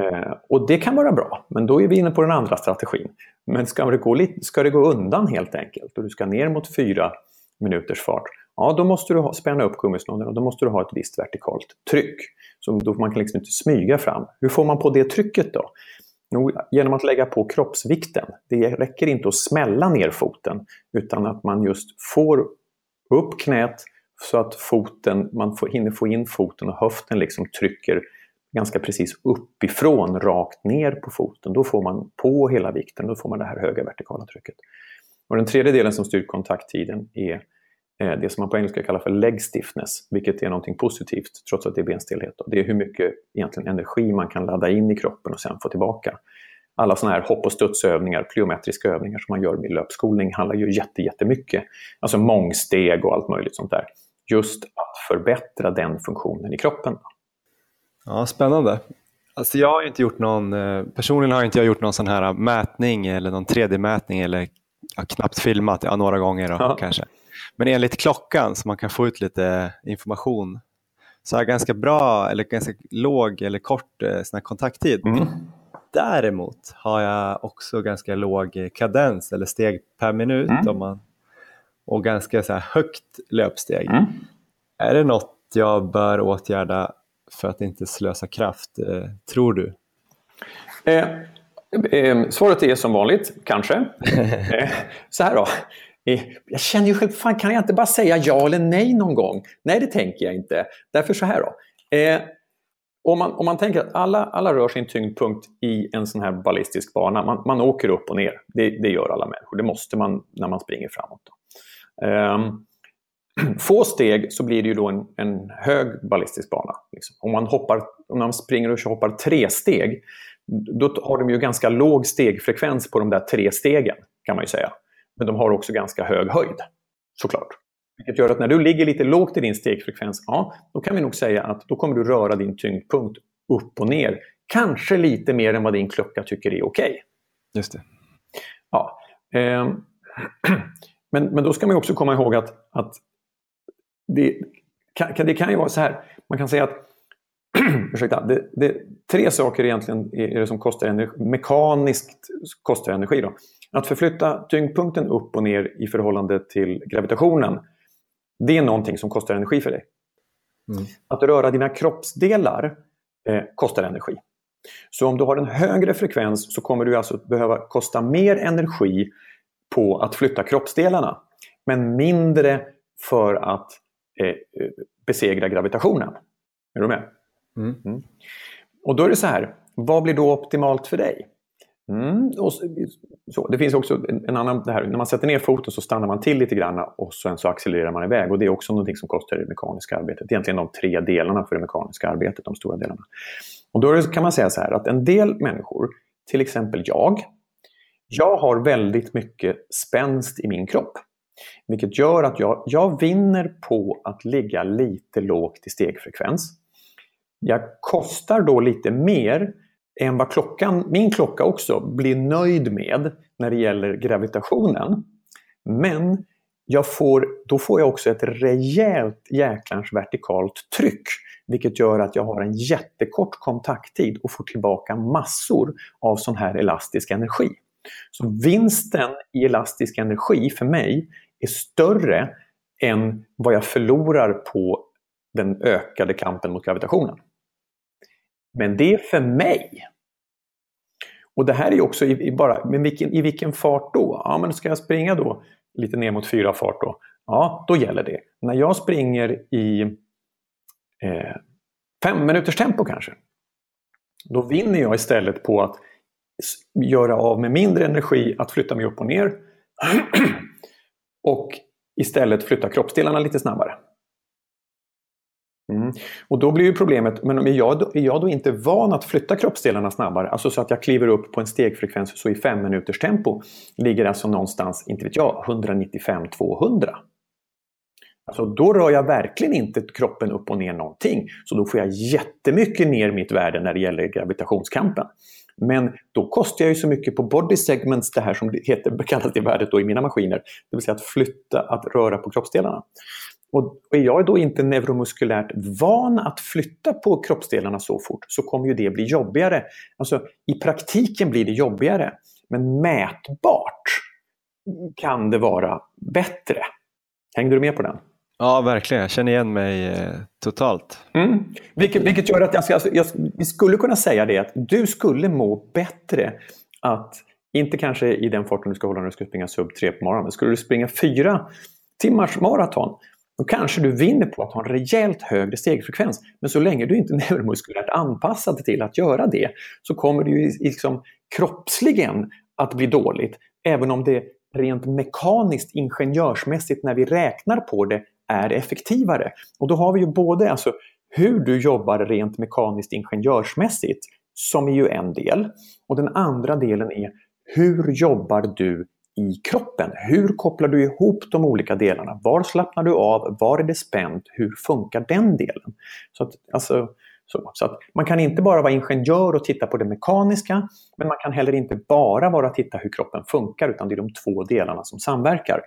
Eh, och det kan vara bra, men då är vi inne på den andra strategin. Men ska det gå, lite, ska det gå undan helt enkelt och du ska ner mot fyra minuters fart, ja då måste du ha, spänna upp gummisnodden och då måste du ha ett visst vertikalt tryck. Så då man kan liksom inte smyga fram. Hur får man på det trycket då? genom att lägga på kroppsvikten. Det räcker inte att smälla ner foten utan att man just får upp knät så att foten, man får, hinner få in foten och höften liksom trycker ganska precis uppifrån rakt ner på foten. Då får man på hela vikten, då får man det här höga vertikala trycket. Och den tredje delen som styr kontakttiden är eh, det som man på engelska kallar för leg stiffness, vilket är någonting positivt trots att det är benstelhet. Det är hur mycket egentligen energi man kan ladda in i kroppen och sen få tillbaka. Alla sådana här hopp och studsövningar, plyometriska övningar som man gör med löpskolning handlar ju jättemycket, alltså mångsteg och allt möjligt sånt där. Just att förbättra den funktionen i kroppen. Ja, Spännande. Alltså jag har inte gjort någon, eh, personligen har inte jag gjort någon sån här mätning eller någon 3D-mätning eller knappt filmat, ja, några gånger då, ja. kanske. Men enligt klockan, så man kan få ut lite information, så har jag ganska bra eller ganska låg eller kort eh, sån kontakttid. Mm. Däremot har jag också ganska låg kadens eller steg per minut mm. om man, och ganska så högt löpsteg. Mm. Är det något jag bör åtgärda för att inte slösa kraft, eh, tror du? Eh, eh, svaret är som vanligt, kanske. eh, så här då. Eh, jag känner ju själv, fan kan jag inte bara säga ja eller nej någon gång? Nej, det tänker jag inte. Därför så här då. Eh, om, man, om man tänker att alla, alla rör sin tyngdpunkt i en sån här ballistisk bana, man, man åker upp och ner. Det, det gör alla människor, det måste man när man springer framåt. Eh, få steg så blir det ju då en, en hög ballistisk bana. Liksom. Om, man hoppar, om man springer och hoppar tre steg, då har de ju ganska låg stegfrekvens på de där tre stegen, kan man ju säga. Men de har också ganska hög höjd, såklart. Vilket gör att när du ligger lite lågt i din stegfrekvens, ja, då kan vi nog säga att då kommer du röra din tyngdpunkt upp och ner. Kanske lite mer än vad din klocka tycker är okej. Okay. Just det. Ja. Eh, men, men då ska man också komma ihåg att, att det, kan, det kan ju vara så här, man kan säga att ursäkta, det, det, tre saker egentligen är det som kostar energi, mekaniskt kostar energi. Då. Att förflytta tyngdpunkten upp och ner i förhållande till gravitationen, det är någonting som kostar energi för dig. Mm. Att röra dina kroppsdelar eh, kostar energi. Så om du har en högre frekvens så kommer du alltså behöva kosta mer energi på att flytta kroppsdelarna, men mindre för att eh, besegra gravitationen. Är du med? Mm. Mm. Och då är det så här, vad blir då optimalt för dig? Mm, och så, det finns också en annan, det här, när man sätter ner foten så stannar man till lite grann och sen så accelererar man iväg. Och det är också någonting som kostar det mekaniska arbetet. Egentligen de tre delarna för det mekaniska arbetet, de stora delarna. Och då kan man säga så här att en del människor, till exempel jag, jag har väldigt mycket spänst i min kropp. Vilket gör att jag, jag vinner på att ligga lite lågt i stegfrekvens. Jag kostar då lite mer än vad klockan, min klocka också blir nöjd med när det gäller gravitationen. Men jag får, då får jag också ett rejält jäklans vertikalt tryck. vilket gör att jag har en jättekort kontakttid och får tillbaka massor av sån här elastisk energi. Så vinsten i elastisk energi för mig är större än vad jag förlorar på den ökade kampen mot gravitationen. Men det är för mig. Och det här är också i, i bara, men vilken, i vilken fart då? Ja, men ska jag springa då lite ner mot fyra fart då? Ja, då gäller det. När jag springer i eh, fem minuters tempo kanske, då vinner jag istället på att göra av med mindre energi, att flytta mig upp och ner och istället flytta kroppsdelarna lite snabbare. Mm. Och då blir ju problemet, men är jag, då, är jag då inte van att flytta kroppsdelarna snabbare, alltså så att jag kliver upp på en stegfrekvens så i fem minuters tempo ligger alltså någonstans, inte vet jag, 195-200. Alltså då rör jag verkligen inte kroppen upp och ner någonting. Så då får jag jättemycket ner mitt värde när det gäller gravitationskampen. Men då kostar jag ju så mycket på body segments, det här som det heter, kallas det värdet då i mina maskiner. Det vill säga att flytta, att röra på kroppsdelarna. Och är jag då inte neuromuskulärt van att flytta på kroppsdelarna så fort så kommer ju det bli jobbigare. Alltså i praktiken blir det jobbigare. Men mätbart kan det vara bättre. Hängde du med på den? Ja, verkligen. Jag känner igen mig eh, totalt. Mm. Vilket, vilket gör att jag, alltså, jag, vi skulle kunna säga det att du skulle må bättre att, inte kanske i den farten du ska hålla när du ska springa sub 3 på morgonen, men skulle du springa fyra timmars maraton då kanske du vinner på att ha en rejält högre stegfrekvens. Men så länge du inte är neuromuskulärt anpassad till att göra det så kommer det ju liksom kroppsligen att bli dåligt. Även om det rent mekaniskt, ingenjörsmässigt, när vi räknar på det, är effektivare. Och då har vi ju både alltså hur du jobbar rent mekaniskt ingenjörsmässigt, som är ju en del. Och den andra delen är hur jobbar du i kroppen? Hur kopplar du ihop de olika delarna? Var slappnar du av? Var är det spänt? Hur funkar den delen? Så att, alltså, så, så, att man kan inte bara vara ingenjör och titta på det mekaniska, men man kan heller inte bara vara titta hur kroppen funkar, utan det är de två delarna som samverkar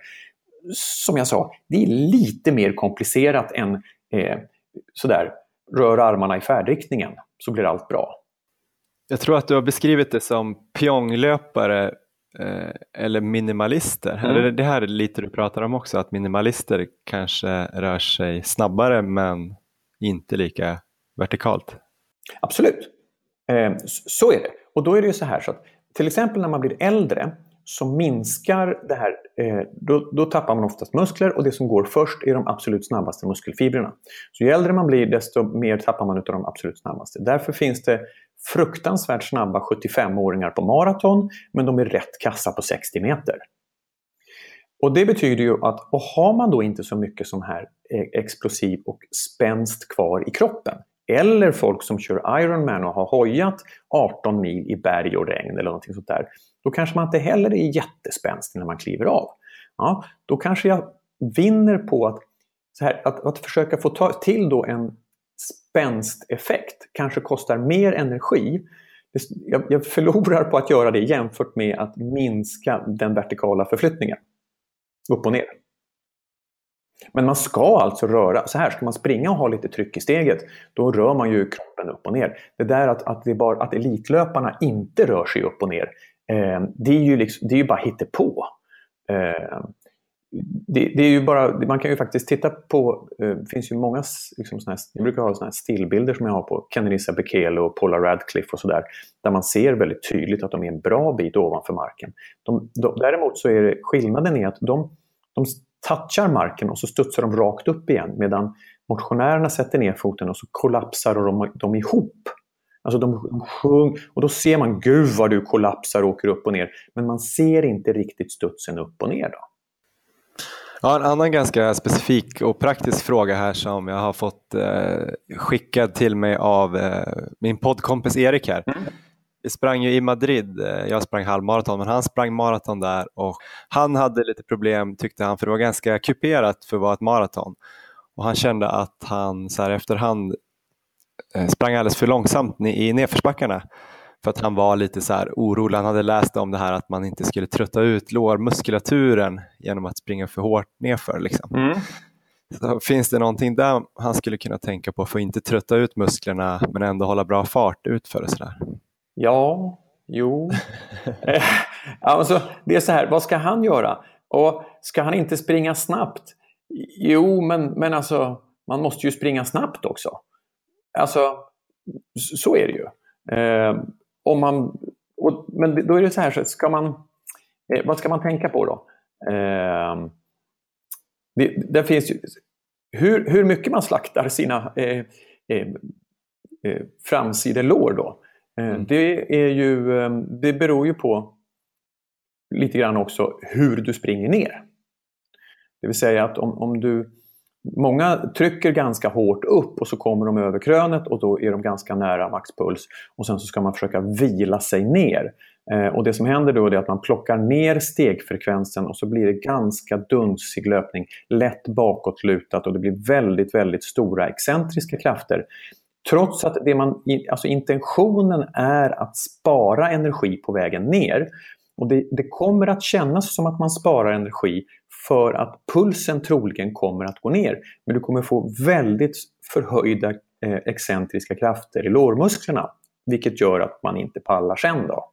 som jag sa, det är lite mer komplicerat än eh, sådär, rör armarna i färdriktningen så blir allt bra. Jag tror att du har beskrivit det som pjonglöpare eh, eller minimalister. Mm. Eller det här är lite du pratar om också, att minimalister kanske rör sig snabbare men inte lika vertikalt. Absolut, eh, så är det. Och då är det ju så här så att till exempel när man blir äldre så minskar det här, eh, då, då, tappar man oftast muskler och det som går först är de absolut snabbaste muskelfibrerna. Så ju äldre man blir desto mer tappar man av de absolut snabbaste. Därför finns det fruktansvärt snabba 75-åringar på maraton men de är rätt kassa på 60 meter. Och Det betyder ju att och har man då inte så mycket sån här eh, explosiv och spänst kvar i kroppen eller folk som kör Ironman och har hojat 18 mil i berg och regn eller någonting sånt där då kanske man inte heller är jättespänstig när man kliver av. Ja, då kanske jag vinner på att, så här, att, att försöka få ta till då en spänsteffekt kanske kostar mer energi. Jag, jag förlorar på att göra det jämfört med att minska den vertikala förflyttningen. Upp och ner. Men man ska alltså röra, så här, ska man springa och ha lite tryck i steget, då rör man ju kroppen upp och ner. Det där att, att, det bara, att elitlöparna inte rör sig upp och ner, Eh, det, är ju liksom, det är ju bara hittepå. Eh, det, det, är ju bara, man kan ju faktiskt titta på, eh, det finns ju många, liksom såna här, jag brukar ha såna här stillbilder som jag har på Kenenisa Bekele och Paula Radcliffe och sådär, där man ser väldigt tydligt att de är en bra bit ovanför marken. De, de, däremot så är det, skillnaden är att de, de touchar marken och så studsar de rakt upp igen medan motionärerna sätter ner foten och så kollapsar de, de ihop. Alltså de sjung, och då ser man, gud vad du kollapsar och åker upp och ner. Men man ser inte riktigt studsen upp och ner. Då. Ja, en annan ganska specifik och praktisk fråga här som jag har fått eh, skickad till mig av eh, min poddkompis Erik här. Mm. Vi sprang ju i Madrid, eh, jag sprang halvmaraton men han sprang maraton där och han hade lite problem tyckte han för det var ganska kuperat för att vara ett maraton. Och han kände att han så här efterhand sprang alldeles för långsamt i nedförsbackarna. För att han var lite så här orolig. Han hade läst om det här att man inte skulle trötta ut lårmuskulaturen genom att springa för hårt nedför. Liksom. Mm. Så finns det någonting där han skulle kunna tänka på för att inte trötta ut musklerna men ändå hålla bra fart utför och sådär? Ja, jo. Eh, alltså, det är så här, vad ska han göra? Och ska han inte springa snabbt? Jo, men, men alltså, man måste ju springa snabbt också. Alltså, så är det ju. Eh, om man, och, men då är det så här, så ska man, eh, vad ska man tänka på då? Eh, det, det, finns ju, hur, hur mycket man slaktar sina eh, eh, eh framsidelår då, eh, mm. det, är ju, det beror ju på lite grann också hur du springer ner. Det vill säga att om, om du Många trycker ganska hårt upp och så kommer de över krönet och då är de ganska nära maxpuls. Och sen så ska man försöka vila sig ner. Eh, och det som händer då är att man plockar ner stegfrekvensen och så blir det ganska dunsig löpning, lätt bakåtlutat och det blir väldigt, väldigt stora excentriska krafter. Trots att det man, alltså intentionen är att spara energi på vägen ner. Och det, det kommer att kännas som att man sparar energi för att pulsen troligen kommer att gå ner. Men du kommer få väldigt förhöjda eh, excentriska krafter i lårmusklerna. Vilket gör att man inte pallar sen. Då.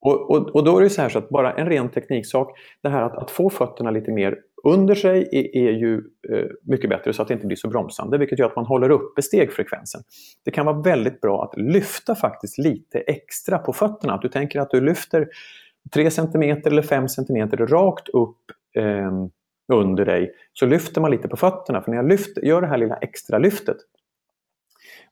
Och, och, och då är det så här så att bara en ren tekniksak, det här att, att få fötterna lite mer under sig är, är ju eh, mycket bättre så att det inte blir så bromsande, vilket gör att man håller uppe stegfrekvensen. Det kan vara väldigt bra att lyfta faktiskt lite extra på fötterna. Att du tänker att du lyfter 3 cm eller 5 cm rakt upp eh, under dig, så lyfter man lite på fötterna. För när jag lyfter, gör det här lilla extra lyftet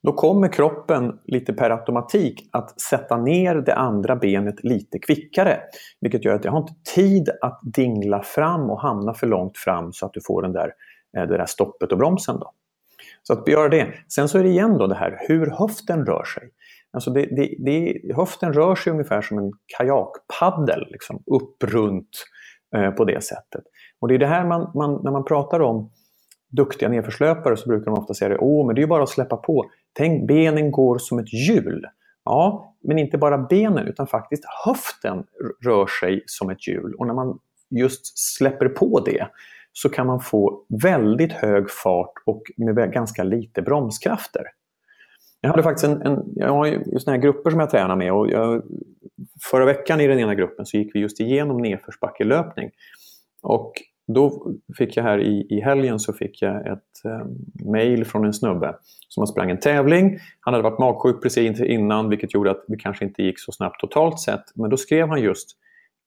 då kommer kroppen lite per automatik att sätta ner det andra benet lite kvickare. Vilket gör att jag har inte tid att dingla fram och hamna för långt fram så att du får den där, eh, det där stoppet och bromsen. Då. Så att göra det. Sen så är det igen då det här hur höften rör sig. Alltså det, det, det, höften rör sig ungefär som en kajakpaddel, liksom, upp runt eh, på det sättet. Och det är det här man, man, när man pratar om duktiga nedförslöpare så brukar de ofta säga Åh, men det är ju bara att släppa på. Tänk, benen går som ett hjul. Ja, men inte bara benen utan faktiskt höften rör sig som ett hjul. Och när man just släpper på det så kan man få väldigt hög fart och med ganska lite bromskrafter. Jag hade faktiskt en, en jag har ju såna här grupper som jag tränar med och jag, förra veckan i den ena gruppen så gick vi just igenom nedförsbackelöpning. Och då fick jag här i, i helgen så fick jag ett eh, mail från en snubbe som har sprang en tävling. Han hade varit magsjuk precis innan vilket gjorde att det kanske inte gick så snabbt totalt sett. Men då skrev han just,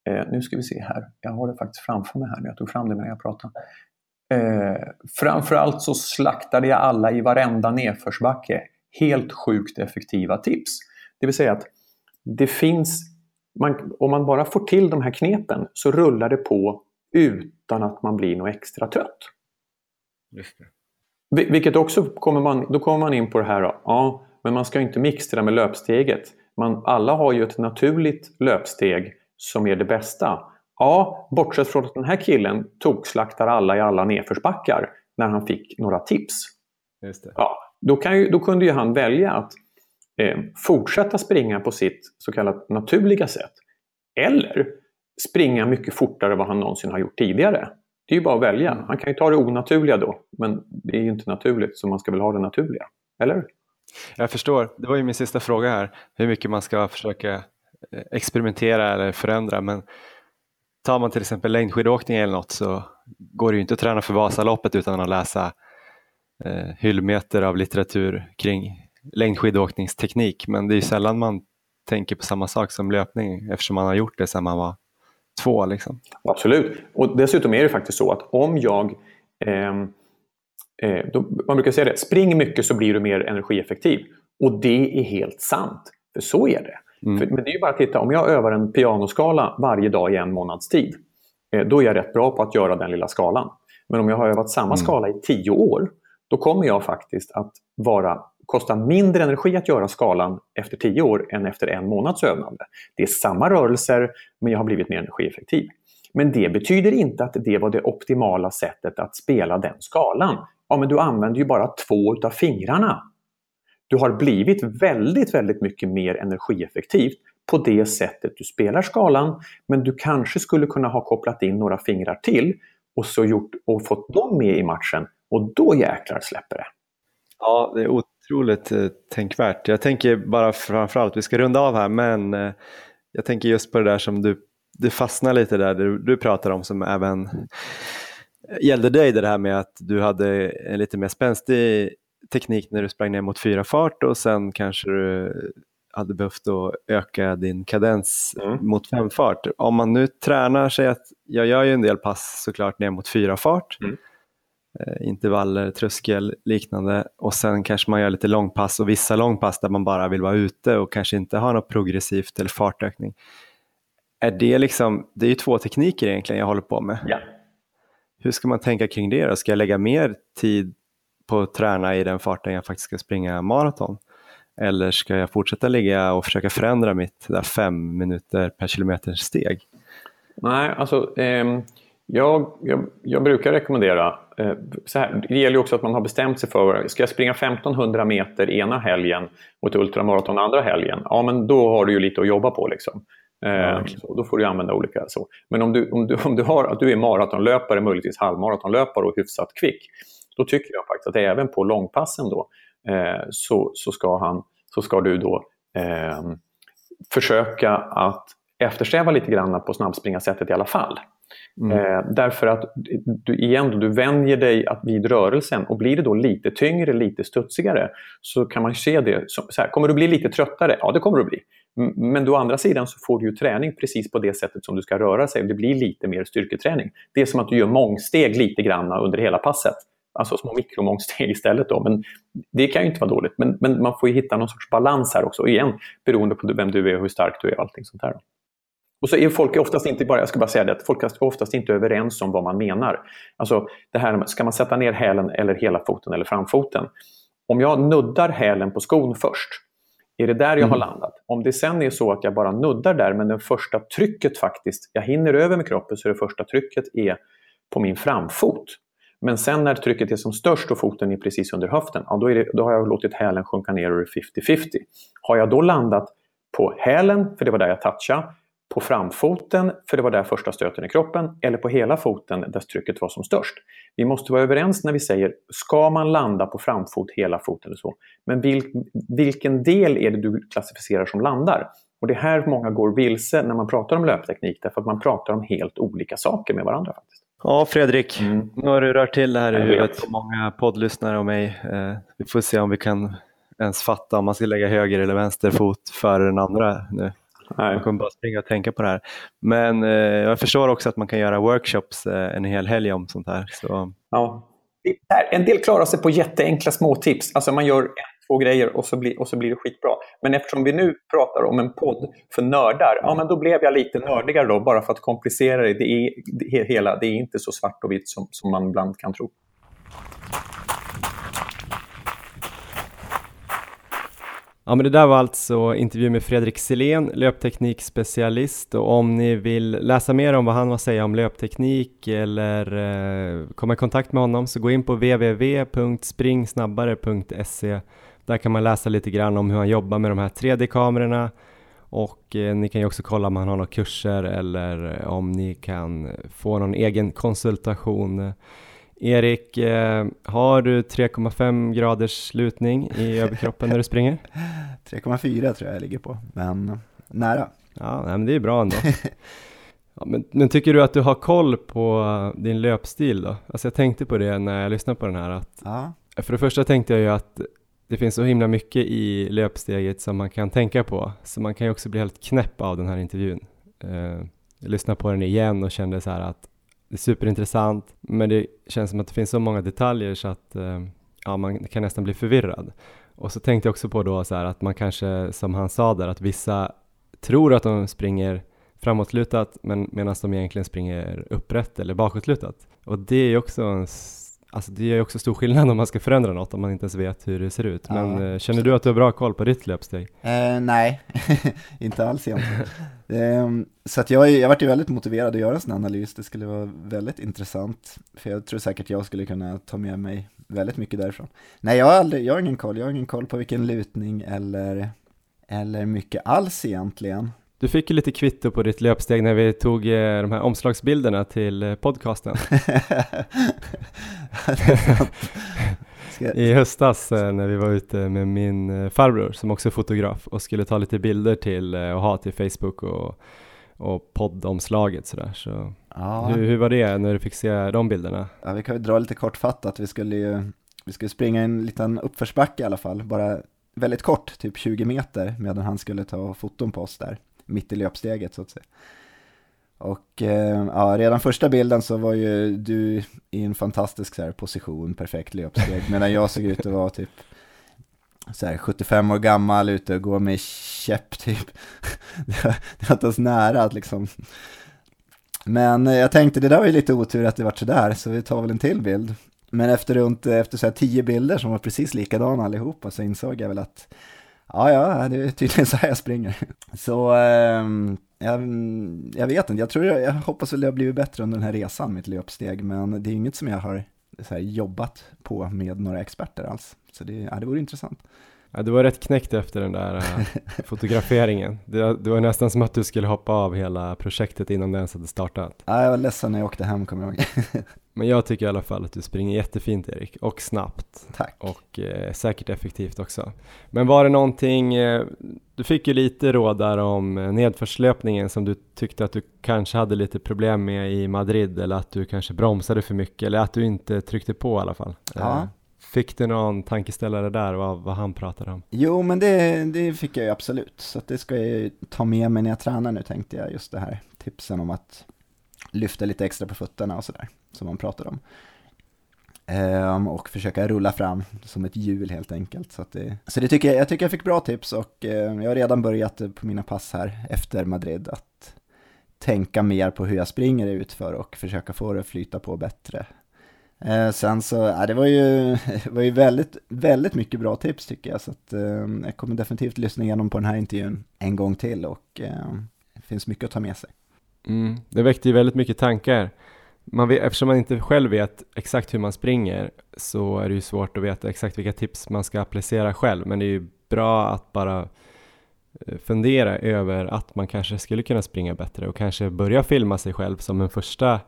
eh, nu ska vi se här, jag har det faktiskt framför mig här nu, jag tog fram det när jag pratade. Eh, framförallt så slaktade jag alla i varenda nedförsbacke. Helt sjukt effektiva tips. Det vill säga att det finns, man, om man bara får till de här knepen så rullar det på utan att man blir något extra trött. Just det. Vilket också kommer man, då kommer man in på det här, då. ja, men man ska inte mixtra med löpsteget. Man, alla har ju ett naturligt löpsteg som är det bästa. Ja, bortsett från att den här killen tokslaktar alla i alla nedförsbackar när han fick några tips. Ja, då, kan ju, då kunde ju han välja att eh, fortsätta springa på sitt så kallat naturliga sätt. Eller springa mycket fortare än vad han någonsin har gjort tidigare. Det är ju bara att välja. Han kan ju ta det onaturliga då, men det är ju inte naturligt så man ska väl ha det naturliga. Eller? Jag förstår. Det var ju min sista fråga här, hur mycket man ska försöka eh, experimentera eller förändra. Men tar man till exempel längdskidåkning eller något så går det ju inte att träna för Vasaloppet utan att läsa eh, hyllmeter av litteratur kring längdskidåkningsteknik. Men det är ju sällan man tänker på samma sak som löpning eftersom man har gjort det sedan man var två. Liksom. Absolut. Och dessutom är det faktiskt så att om jag eh, eh, då, man brukar säga det, spring mycket så blir du mer energieffektiv. Och det är helt sant. För så är det. Mm. För, men det är bara att titta, om jag övar en pianoskala varje dag i en månads tid, eh, då är jag rätt bra på att göra den lilla skalan. Men om jag har övat samma mm. skala i tio år, då kommer jag faktiskt att vara kosta mindre energi att göra skalan efter 10 år än efter en månads övande. Det är samma rörelser, men jag har blivit mer energieffektiv. Men det betyder inte att det var det optimala sättet att spela den skalan. Ja, men du använder ju bara två utav fingrarna. Du har blivit väldigt, väldigt mycket mer energieffektiv på det sättet du spelar skalan, men du kanske skulle kunna ha kopplat in några fingrar till och så gjort och fått dem med i matchen och då jäklar släpper det. Ja, det är otroligt eh, tänkvärt. Jag tänker bara framförallt, vi ska runda av här, men eh, jag tänker just på det där som du, du fastnar lite där, du, du pratar om som även gällde dig det här med att du hade en lite mer spänstig teknik när du sprang ner mot fyra fart och sen kanske du hade behövt då öka din kadens mm. mot femfart. Om man nu tränar sig att, jag gör ju en del pass såklart ner mot fyra fart, mm. Eh, intervaller, tröskel, liknande och sen kanske man gör lite långpass och vissa långpass där man bara vill vara ute och kanske inte har något progressivt eller fartökning. Är det liksom, det är ju två tekniker egentligen jag håller på med. Ja. Hur ska man tänka kring det då? Ska jag lägga mer tid på att träna i den farten jag faktiskt ska springa maraton? Eller ska jag fortsätta ligga och försöka förändra mitt där fem minuter per kilometer steg? Nej, alltså eh, jag, jag, jag, brukar rekommendera, så här, det gäller också att man har bestämt sig för, ska jag springa 1500 meter ena helgen och ett ultramaraton andra helgen? Ja, men då har du ju lite att jobba på. Liksom. Eh, okay. så, då får du använda olika. Så. Men om du, om, du, om du, har, att du är maratonlöpare, möjligtvis halvmaratonlöpare och hyfsat kvick, då tycker jag faktiskt att även på långpassen då, eh, så, så, ska han, så ska du då eh, försöka att eftersträva lite grann på snabbspringarsättet i alla fall. Mm. Eh, därför att du, igen, då, du vänjer dig att vid rörelsen och blir det då lite tyngre, lite studsigare så kan man se det som så här, kommer du bli lite tröttare? Ja, det kommer du bli. Men å andra sidan så får du ju träning precis på det sättet som du ska röra sig. Det blir lite mer styrketräning. Det är som att du gör mångsteg lite grann under hela passet alltså små mikromångsteg istället. Då. Men det kan ju inte vara dåligt. Men, men man får hitta någon sorts balans här också. Igen, beroende på vem du är och hur stark du är och allting sånt här. Och så är folk oftast inte bara, jag ska bara säga det, folk är oftast inte överens om vad man menar. Alltså det här, ska man sätta ner hälen eller hela foten eller framfoten? Om jag nuddar hälen på skon först, är det där jag har mm. landat? Om det sen är så att jag bara nuddar där men det första trycket faktiskt, jag hinner över med kroppen så det första trycket är på min framfot. Men sen när trycket är som störst och foten är precis under höften, ja, då, det, då har jag låtit hälen sjunka ner och det är 50-50. Har jag då landat på hälen, för det var där jag touchade, på framfoten, för det var där första stöten i kroppen, eller på hela foten där trycket var som störst. Vi måste vara överens när vi säger, ska man landa på framfot, hela foten eller så? Men vil, vilken del är det du klassificerar som landar? Och det är här många går vilse när man pratar om löpteknik, därför att man pratar om helt olika saker med varandra. faktiskt. Ja, Fredrik, mm. nu har du rört till det här i huvudet på många poddlyssnare och mig. Eh, vi får se om vi kan ens fatta om man ska lägga höger eller vänster fot före den andra nu. Nej. Man kommer bara springa och tänka på det här. Men eh, jag förstår också att man kan göra workshops eh, en hel helg om sånt här. Så. Ja. En del klarar sig på jätteenkla små tips. Alltså man gör två grejer och så, blir, och så blir det skitbra. Men eftersom vi nu pratar om en podd för nördar, ja men då blev jag lite nördigare då, bara för att komplicera det. Det är, det, hela, det är inte så svart och vitt som, som man ibland kan tro. Ja men det där var alltså intervju med Fredrik Selén, löpteknikspecialist. Och om ni vill läsa mer om vad han har att säga om löpteknik eller eh, komma i kontakt med honom så gå in på www.springsnabbare.se där kan man läsa lite grann om hur han jobbar med de här 3D-kamerorna och eh, ni kan ju också kolla om han har några kurser eller om ni kan få någon egen konsultation. Erik, eh, har du 3,5 graders lutning i överkroppen när du springer? 3,4 tror jag jag ligger på, men nära. Ja, nej, men det är bra ändå. Ja, men, men, tycker du att du har koll på din löpstil då? Alltså jag tänkte på det när jag lyssnade på den här. Att, ja. För det första tänkte jag ju att det finns så himla mycket i löpsteget som man kan tänka på, så man kan ju också bli helt knäpp av den här intervjun. Uh, jag lyssnade på den igen och kände så här att det är superintressant, men det känns som att det finns så många detaljer så att uh, ja, man kan nästan bli förvirrad. Och så tänkte jag också på då så här att man kanske, som han sa där, att vissa tror att de springer framåtlutat men medan de egentligen springer upprätt eller bakåtlutat. Och det är ju också en Alltså det gör ju också stor skillnad om man ska förändra något om man inte ens vet hur det ser ut. Men ja, eh, känner du att du har bra koll på ditt löpsteg? Eh, nej, inte alls egentligen. eh, så att jag, jag varit ju väldigt motiverad att göra en sån analys. Det skulle vara väldigt intressant. För jag tror säkert jag skulle kunna ta med mig väldigt mycket därifrån. Nej, jag har, aldrig, jag har ingen koll. Jag har ingen koll på vilken lutning eller, eller mycket alls egentligen. Du fick ju lite kvitto på ditt löpsteg när vi tog eh, de här omslagsbilderna till eh, podcasten. I höstas eh, när vi var ute med min farbror som också är fotograf och skulle ta lite bilder till och ha till Facebook och, och poddomslaget sådär. Så ja. hur, hur var det när du fick se de bilderna? Ja, vi kan ju dra lite kortfattat. Vi skulle ju vi skulle springa en liten uppförsbacke i alla fall, bara väldigt kort, typ 20 meter, medan han skulle ta foton på oss där mitt i löpsteget så att säga. Och eh, ja, redan första bilden så var ju du i en fantastisk så här, position, perfekt löpsteg, medan jag såg ut att vara typ så här, 75 år gammal ute och gå med käpp typ. det var inte ens nära att liksom. Men jag tänkte det där var ju lite otur att det vart sådär, så vi tar väl en till bild. Men efter runt, efter så här tio bilder som var precis likadana allihopa så insåg jag väl att Ja, ja, det är tydligen så här jag springer. Så eh, jag, jag, vet inte, jag tror jag, jag hoppas väl det har blivit bättre under den här resan, mitt löpsteg, men det är inget som jag har här, jobbat på med några experter alls. Så det, ja, det vore intressant. Ja, du var rätt knäckt efter den där uh, fotograferingen. Det, det var nästan som att du skulle hoppa av hela projektet innan det ens hade startat. Ja, jag var ledsen när jag åkte hem, kommer jag ihåg. Men jag tycker i alla fall att du springer jättefint Erik, och snabbt. Tack. Och eh, säkert effektivt också. Men var det någonting, eh, du fick ju lite råd där om eh, nedförslöpningen som du tyckte att du kanske hade lite problem med i Madrid, eller att du kanske bromsade för mycket, eller att du inte tryckte på i alla fall. Ja. Eh, fick du någon tankeställare där, vad, vad han pratade om? Jo, men det, det fick jag ju absolut, så det ska jag ta med mig när jag tränar nu tänkte jag, just det här tipsen om att lyfta lite extra på fötterna och sådär som man pratar om. Ehm, och försöka rulla fram som ett hjul helt enkelt. Så, det, så det tycker jag, jag tycker jag fick bra tips och ehm, jag har redan börjat på mina pass här efter Madrid att tänka mer på hur jag springer ut för och försöka få det att flyta på bättre. Ehm, sen så, ja, det var ju, var ju väldigt, väldigt mycket bra tips tycker jag, så att, eh, jag kommer definitivt lyssna igenom på den här intervjun en gång till och ehm, det finns mycket att ta med sig. Mm, det väckte ju väldigt mycket tankar man vet, eftersom man inte själv vet exakt hur man springer så är det ju svårt att veta exakt vilka tips man ska applicera själv. Men det är ju bra att bara eh, fundera över att man kanske skulle kunna springa bättre och kanske börja filma sig själv som, en första,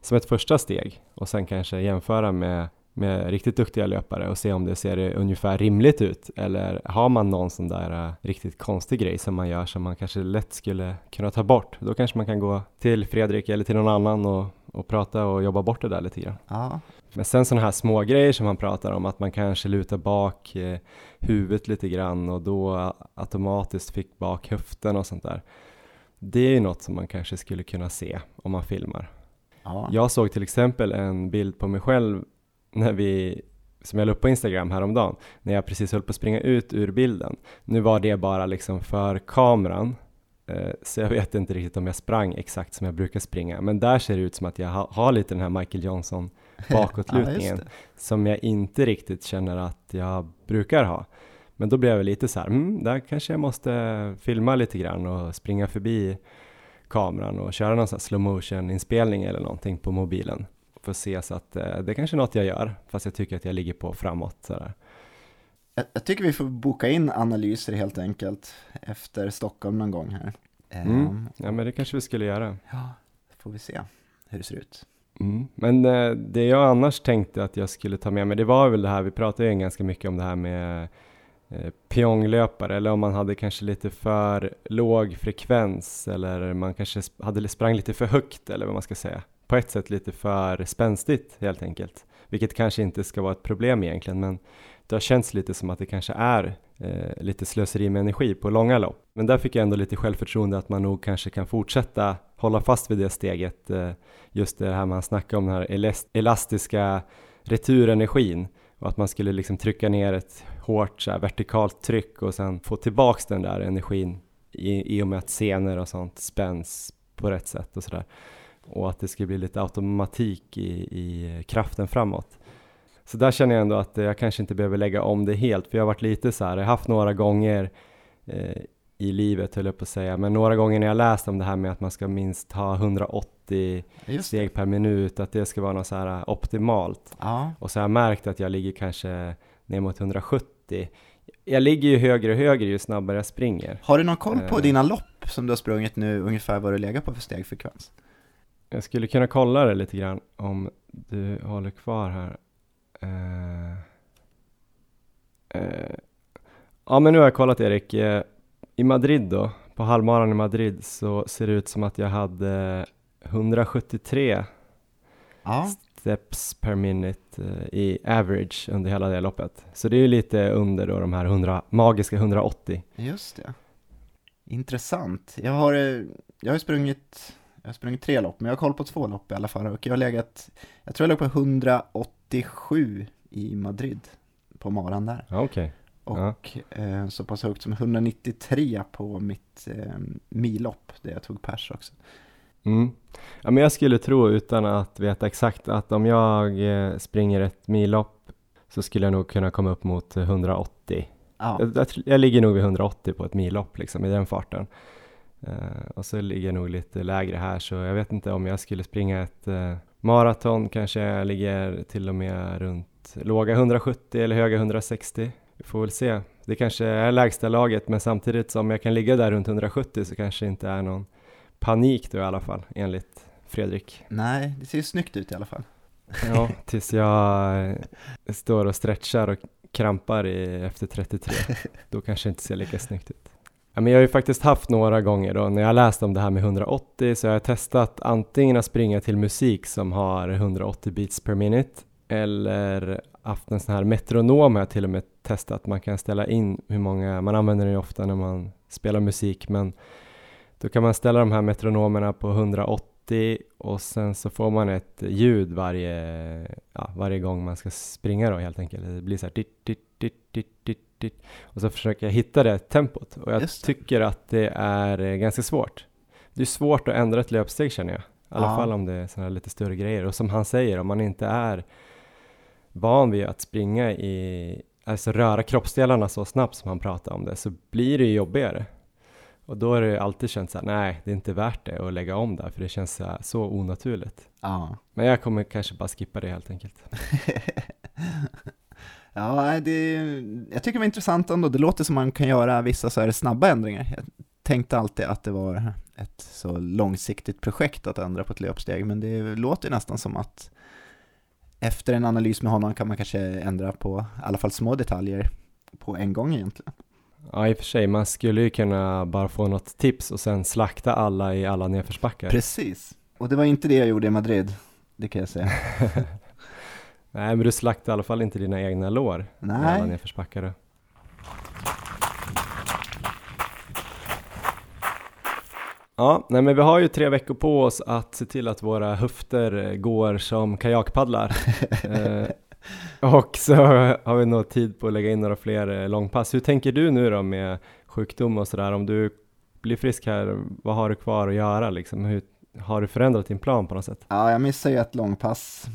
som ett första steg och sen kanske jämföra med, med riktigt duktiga löpare och se om det ser ungefär rimligt ut eller har man någon sån där uh, riktigt konstig grej som man gör som man kanske lätt skulle kunna ta bort. Då kanske man kan gå till Fredrik eller till någon annan och och prata och jobba bort det där lite grann. Ja. Men sen sådana här små grejer som han pratar om, att man kanske lutar bak eh, huvudet lite grann och då automatiskt fick bak höften och sånt där. Det är ju något som man kanske skulle kunna se om man filmar. Ja. Jag såg till exempel en bild på mig själv när vi som jag la upp på Instagram häromdagen, när jag precis höll på att springa ut ur bilden. Nu var det bara liksom för kameran, så jag vet inte riktigt om jag sprang exakt som jag brukar springa, men där ser det ut som att jag har lite den här Michael Johnson bakåtlutningen ja, som jag inte riktigt känner att jag brukar ha. Men då blev jag lite så här, mm, där kanske jag måste filma lite grann och springa förbi kameran och köra någon sån slow motion inspelning eller någonting på mobilen för att se så att eh, det kanske är något jag gör, fast jag tycker att jag ligger på framåt sådär. Jag, jag, tycker vi får boka in analyser helt enkelt efter Stockholm någon gång här. Mm. Um, ja, men det kanske vi skulle göra. Ja, får vi se hur det ser ut. Mm. Men eh, det jag annars tänkte att jag skulle ta med mig, det var väl det här, vi pratade ju ganska mycket om det här med eh, pionglöpare, eller om man hade kanske lite för låg frekvens, eller man kanske hade sprang lite för högt, eller vad man ska säga. På ett sätt lite för spänstigt helt enkelt, vilket kanske inte ska vara ett problem egentligen, men det har känts lite som att det kanske är eh, lite slöseri med energi på långa lopp. Men där fick jag ändå lite självförtroende att man nog kanske kan fortsätta hålla fast vid det steget. Eh, just det här man snackar om den här elastiska returenergin och att man skulle liksom trycka ner ett hårt så här, vertikalt tryck och sen få tillbaks den där energin i, i och med att senor och sånt spänns på rätt sätt och sådär. Och att det skulle bli lite automatik i, i kraften framåt. Så där känner jag ändå att jag kanske inte behöver lägga om det helt, för jag har varit lite så här, jag har haft några gånger eh, i livet höll jag på att säga, men några gånger när jag läst om det här med att man ska minst ha 180 steg per minut, att det ska vara något så här eh, optimalt. Ja. Och så har jag märkt att jag ligger kanske ner mot 170. Jag ligger ju högre och högre ju snabbare jag springer. Har du någon koll på eh. dina lopp som du har sprungit nu, ungefär vad du lägger på för stegfrekvens? Jag skulle kunna kolla det lite grann om du håller kvar här. Uh, uh, ja men nu har jag kollat Erik. Uh, I Madrid då, på halvmaran i Madrid så ser det ut som att jag hade 173 Ja, steps per minute i average under hela det loppet. Så det är ju lite under då de här 100, magiska 180. just det. Intressant. Jag har, eh, jag har sprungit, jag har sprungit tre lopp, men jag har koll på två lopp i alla fall. Och jag har legat, jag tror jag låg på 187 i Madrid, på maran där. Ja, Okej. Och eh, så pass högt som 193 på mitt eh, millopp, där jag tog pers också. Mm. Ja, men jag skulle tro utan att veta exakt att om jag eh, springer ett millopp så skulle jag nog kunna komma upp mot 180. Ja, Jag, jag, jag ligger nog vid 180 på ett millopp liksom i den farten. Eh, och så ligger jag nog lite lägre här så jag vet inte om jag skulle springa ett eh, maraton kanske ligger till och med runt låga 170 eller höga 160. Vi får väl se. Det kanske är lägsta laget men samtidigt som jag kan ligga där runt 170 så kanske det inte är någon panik då i alla fall enligt Fredrik. nej, det ser ju snyggt ut i alla fall. Ja, tills jag eh, står och stretchar och krampar i, efter 33. Då kanske det inte ser lika snyggt ut. Ja, men jag har ju faktiskt haft några gånger då när jag läst om det här med 180 så jag har testat antingen att springa till musik som har 180 beats per minute eller haft en sån här metronom har jag till och med testat. Man kan ställa in hur många, man använder den ju ofta när man spelar musik men då kan man ställa de här metronomerna på 180 och sen så får man ett ljud varje, ja, varje gång man ska springa då helt enkelt. Det blir så här dit, dit, dit, dit, dit, dit. och så försöker jag hitta det tempot och jag tycker att det är eh, ganska svårt. Det är svårt att ändra ett löpsteg känner jag. I alla Ja. fall om det är sådana här lite större grejer och som han säger om man inte är van vid att springa i, alltså röra kroppsdelarna så snabbt som han pratar om det så blir det ju jobbigare. Och då har det alltid känts så här, nej det är inte värt det att lägga om där för det känns så, här, så onaturligt. Ja. Men jag kommer kanske bara skippa det helt enkelt. ja, det, jag tycker det var intressant ändå. Det låter som man kan göra vissa så här snabba ändringar. Jag tänkte alltid att det var ett så långsiktigt projekt att ändra på ett löpsteg, men det låter nästan som att efter en analys med honom kan man kanske ändra på i alla fall små detaljer på en gång egentligen. Ja i och för sig, man skulle ju kunna bara få något tips och sen slakta alla i alla nedförsbackar. Precis. Och det var inte det jag gjorde i Madrid, det kan jag säga. nej men du slaktade i alla fall inte dina egna lår i alla Nej, nedförsbackar. Ja, nej men vi har ju tre veckor på oss att se till att våra höfter eh, går som kajakpaddlar. eh, och så har vi nog tid på att lägga in några fler eh, långpass. Hur tänker du nu då med sjukdom och sådär? Om du blir frisk här, vad har du kvar att göra liksom? Hur, har du förändrat din plan på något sätt? ja, jag missar ju ett långpass,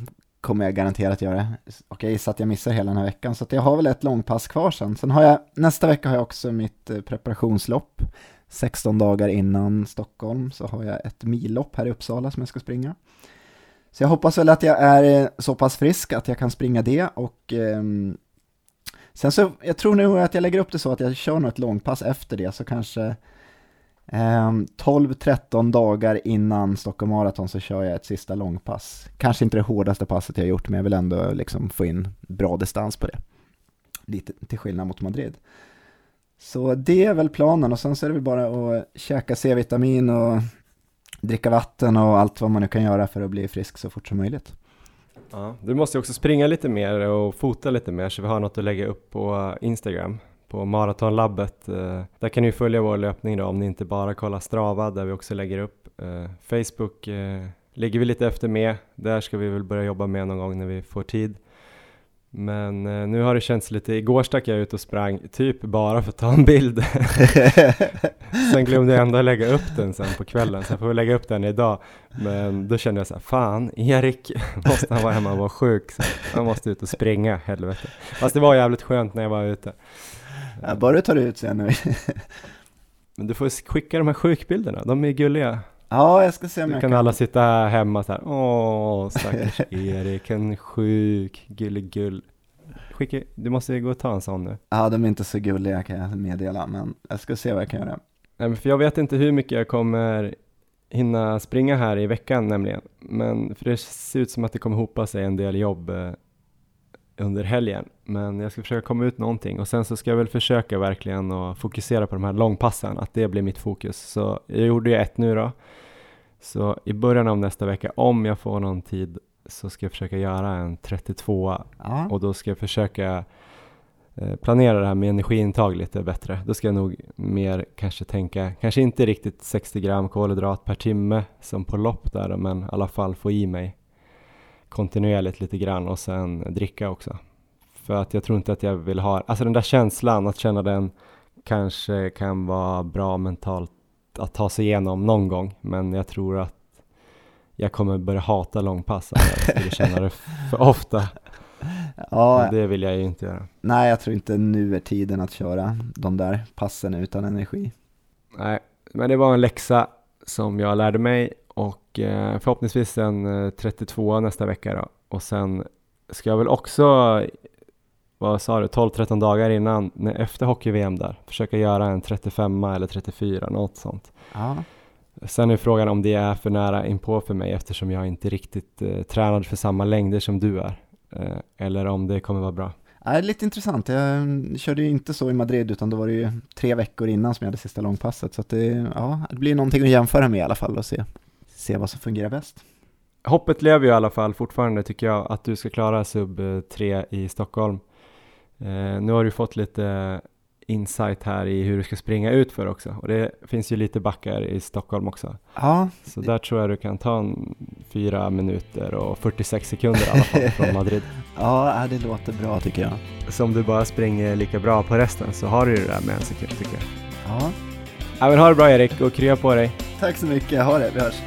kommer jag garanterat göra. Och jag gissar att jag missar hela den här veckan, så att jag har väl ett långpass kvar sen. Sen har jag, nästa vecka har jag också mitt eh, preparationslopp. 16 dagar innan Stockholm så har jag ett millopp här i Uppsala som jag ska springa. Så jag hoppas väl att jag är eh, så pass frisk att jag kan springa det och eh, sen så, jag tror nog att jag lägger upp det så att jag kör nog ett långpass efter det så kanske Ehm, 12-13 dagar innan Stockholm Marathon så kör jag ett sista långpass. Kanske inte det hårdaste passet jag har gjort men jag vill ändå liksom få in bra distans på det. Lite till skillnad mot Madrid. Så det är väl planen och sen så är det väl bara att käka C-vitamin och dricka vatten och allt vad man nu kan göra för att bli frisk så fort som möjligt. Ja, du måste ju också springa lite mer och fota lite mer så vi har något att lägga upp på Instagram på Maratonlabbet. Eh, Där kan ni följa vår löpning då om ni inte bara kollar Strava där vi också lägger upp. Eh, Facebook eh, ligger vi lite efter med. Där ska vi väl börja jobba med någon gång när vi får tid. Men eh, nu har det känts lite, igår stack jag ut och sprang typ bara för att ta en bild. sen glömde jag ändå lägga upp den sen på kvällen, så jag får väl lägga upp den idag. Men då kände jag så här, fan Erik, måste han vara hemma och vara sjuk? Så han måste ut och springa, helvete. Fast det var jävligt skönt när jag var ute. Ja, bara du tar ut sen nu. Men du får skicka de här sjukbilderna, de är gulliga. ja, jag ska se om Då jag kan kan. alla sitta hemma så här, åh stackars Erik, en sjuk gulligull. Skicka, du måste gå och ta en sån nu. Ja, de är inte så gulliga kan jag meddela, men jag ska se vad jag kan göra. Nej, för jag vet inte hur mycket jag kommer hinna springa här i veckan nämligen. Men för det ser ut som att det kommer hopa sig en del jobb eh, under helgen. Men jag ska försöka komma ut någonting och sen så ska jag väl försöka verkligen att fokusera på de här långpassen, att det blir mitt fokus. Så jag gjorde ju ett nu då. Så i början av nästa vecka, om jag får någon tid, så ska jag försöka göra en 32 Ja. och då ska jag försöka eh, planera det här med energiintag lite bättre. Då ska jag nog mer kanske tänka, kanske inte riktigt 60 gram kolhydrat per timme som på lopp där, men i alla fall få i mig kontinuerligt lite grann och sen dricka också. För att jag tror inte att jag vill ha, alltså den där känslan, att känna den kanske kan vara bra mentalt att ta sig igenom någon gång, men jag tror att jag kommer börja hata långpass om jag skulle känna det för ofta. Ja, det vill jag ju inte göra. nej jag tror inte nu är tiden att köra de där passen utan energi. Nej, men det var en läxa som jag lärde mig och eh, förhoppningsvis en eh, 32 nästa vecka då. Och sen ska jag väl också, vad sa du, 12-13 dagar innan, när- efter hockey-VM där, försöka göra en 35 eller 34, något sånt. Ja, Sen är frågan om det är för nära inpå för mig eftersom jag inte riktigt eh, tränad för samma längder som du är. Eh, eller om det kommer vara bra. Ja, lite intressant. Jag körde ju inte så i Madrid utan då var det ju tre veckor innan som jag hade sista långpasset. Så det, ja, det blir någonting att jämföra med i alla fall och se, se vad som fungerar bäst. Hoppet lever ju i alla fall fortfarande tycker jag att du ska klara sub 3 i Stockholm. Eh, nu har du fått lite insight här i hur du ska springa ut för också och det finns ju lite backar i Stockholm också. Ja, Så där tror jag du kan ta en fyra minuter och 46 sekunder i alla fall från Madrid. ja, det låter bra tycker jag. Så om du bara springer lika bra på resten så har du ju det där med en sekund tycker jag. Ja, Ja men ha det bra Erik och krya på dig. tack så mycket. Ha det, vi hörs.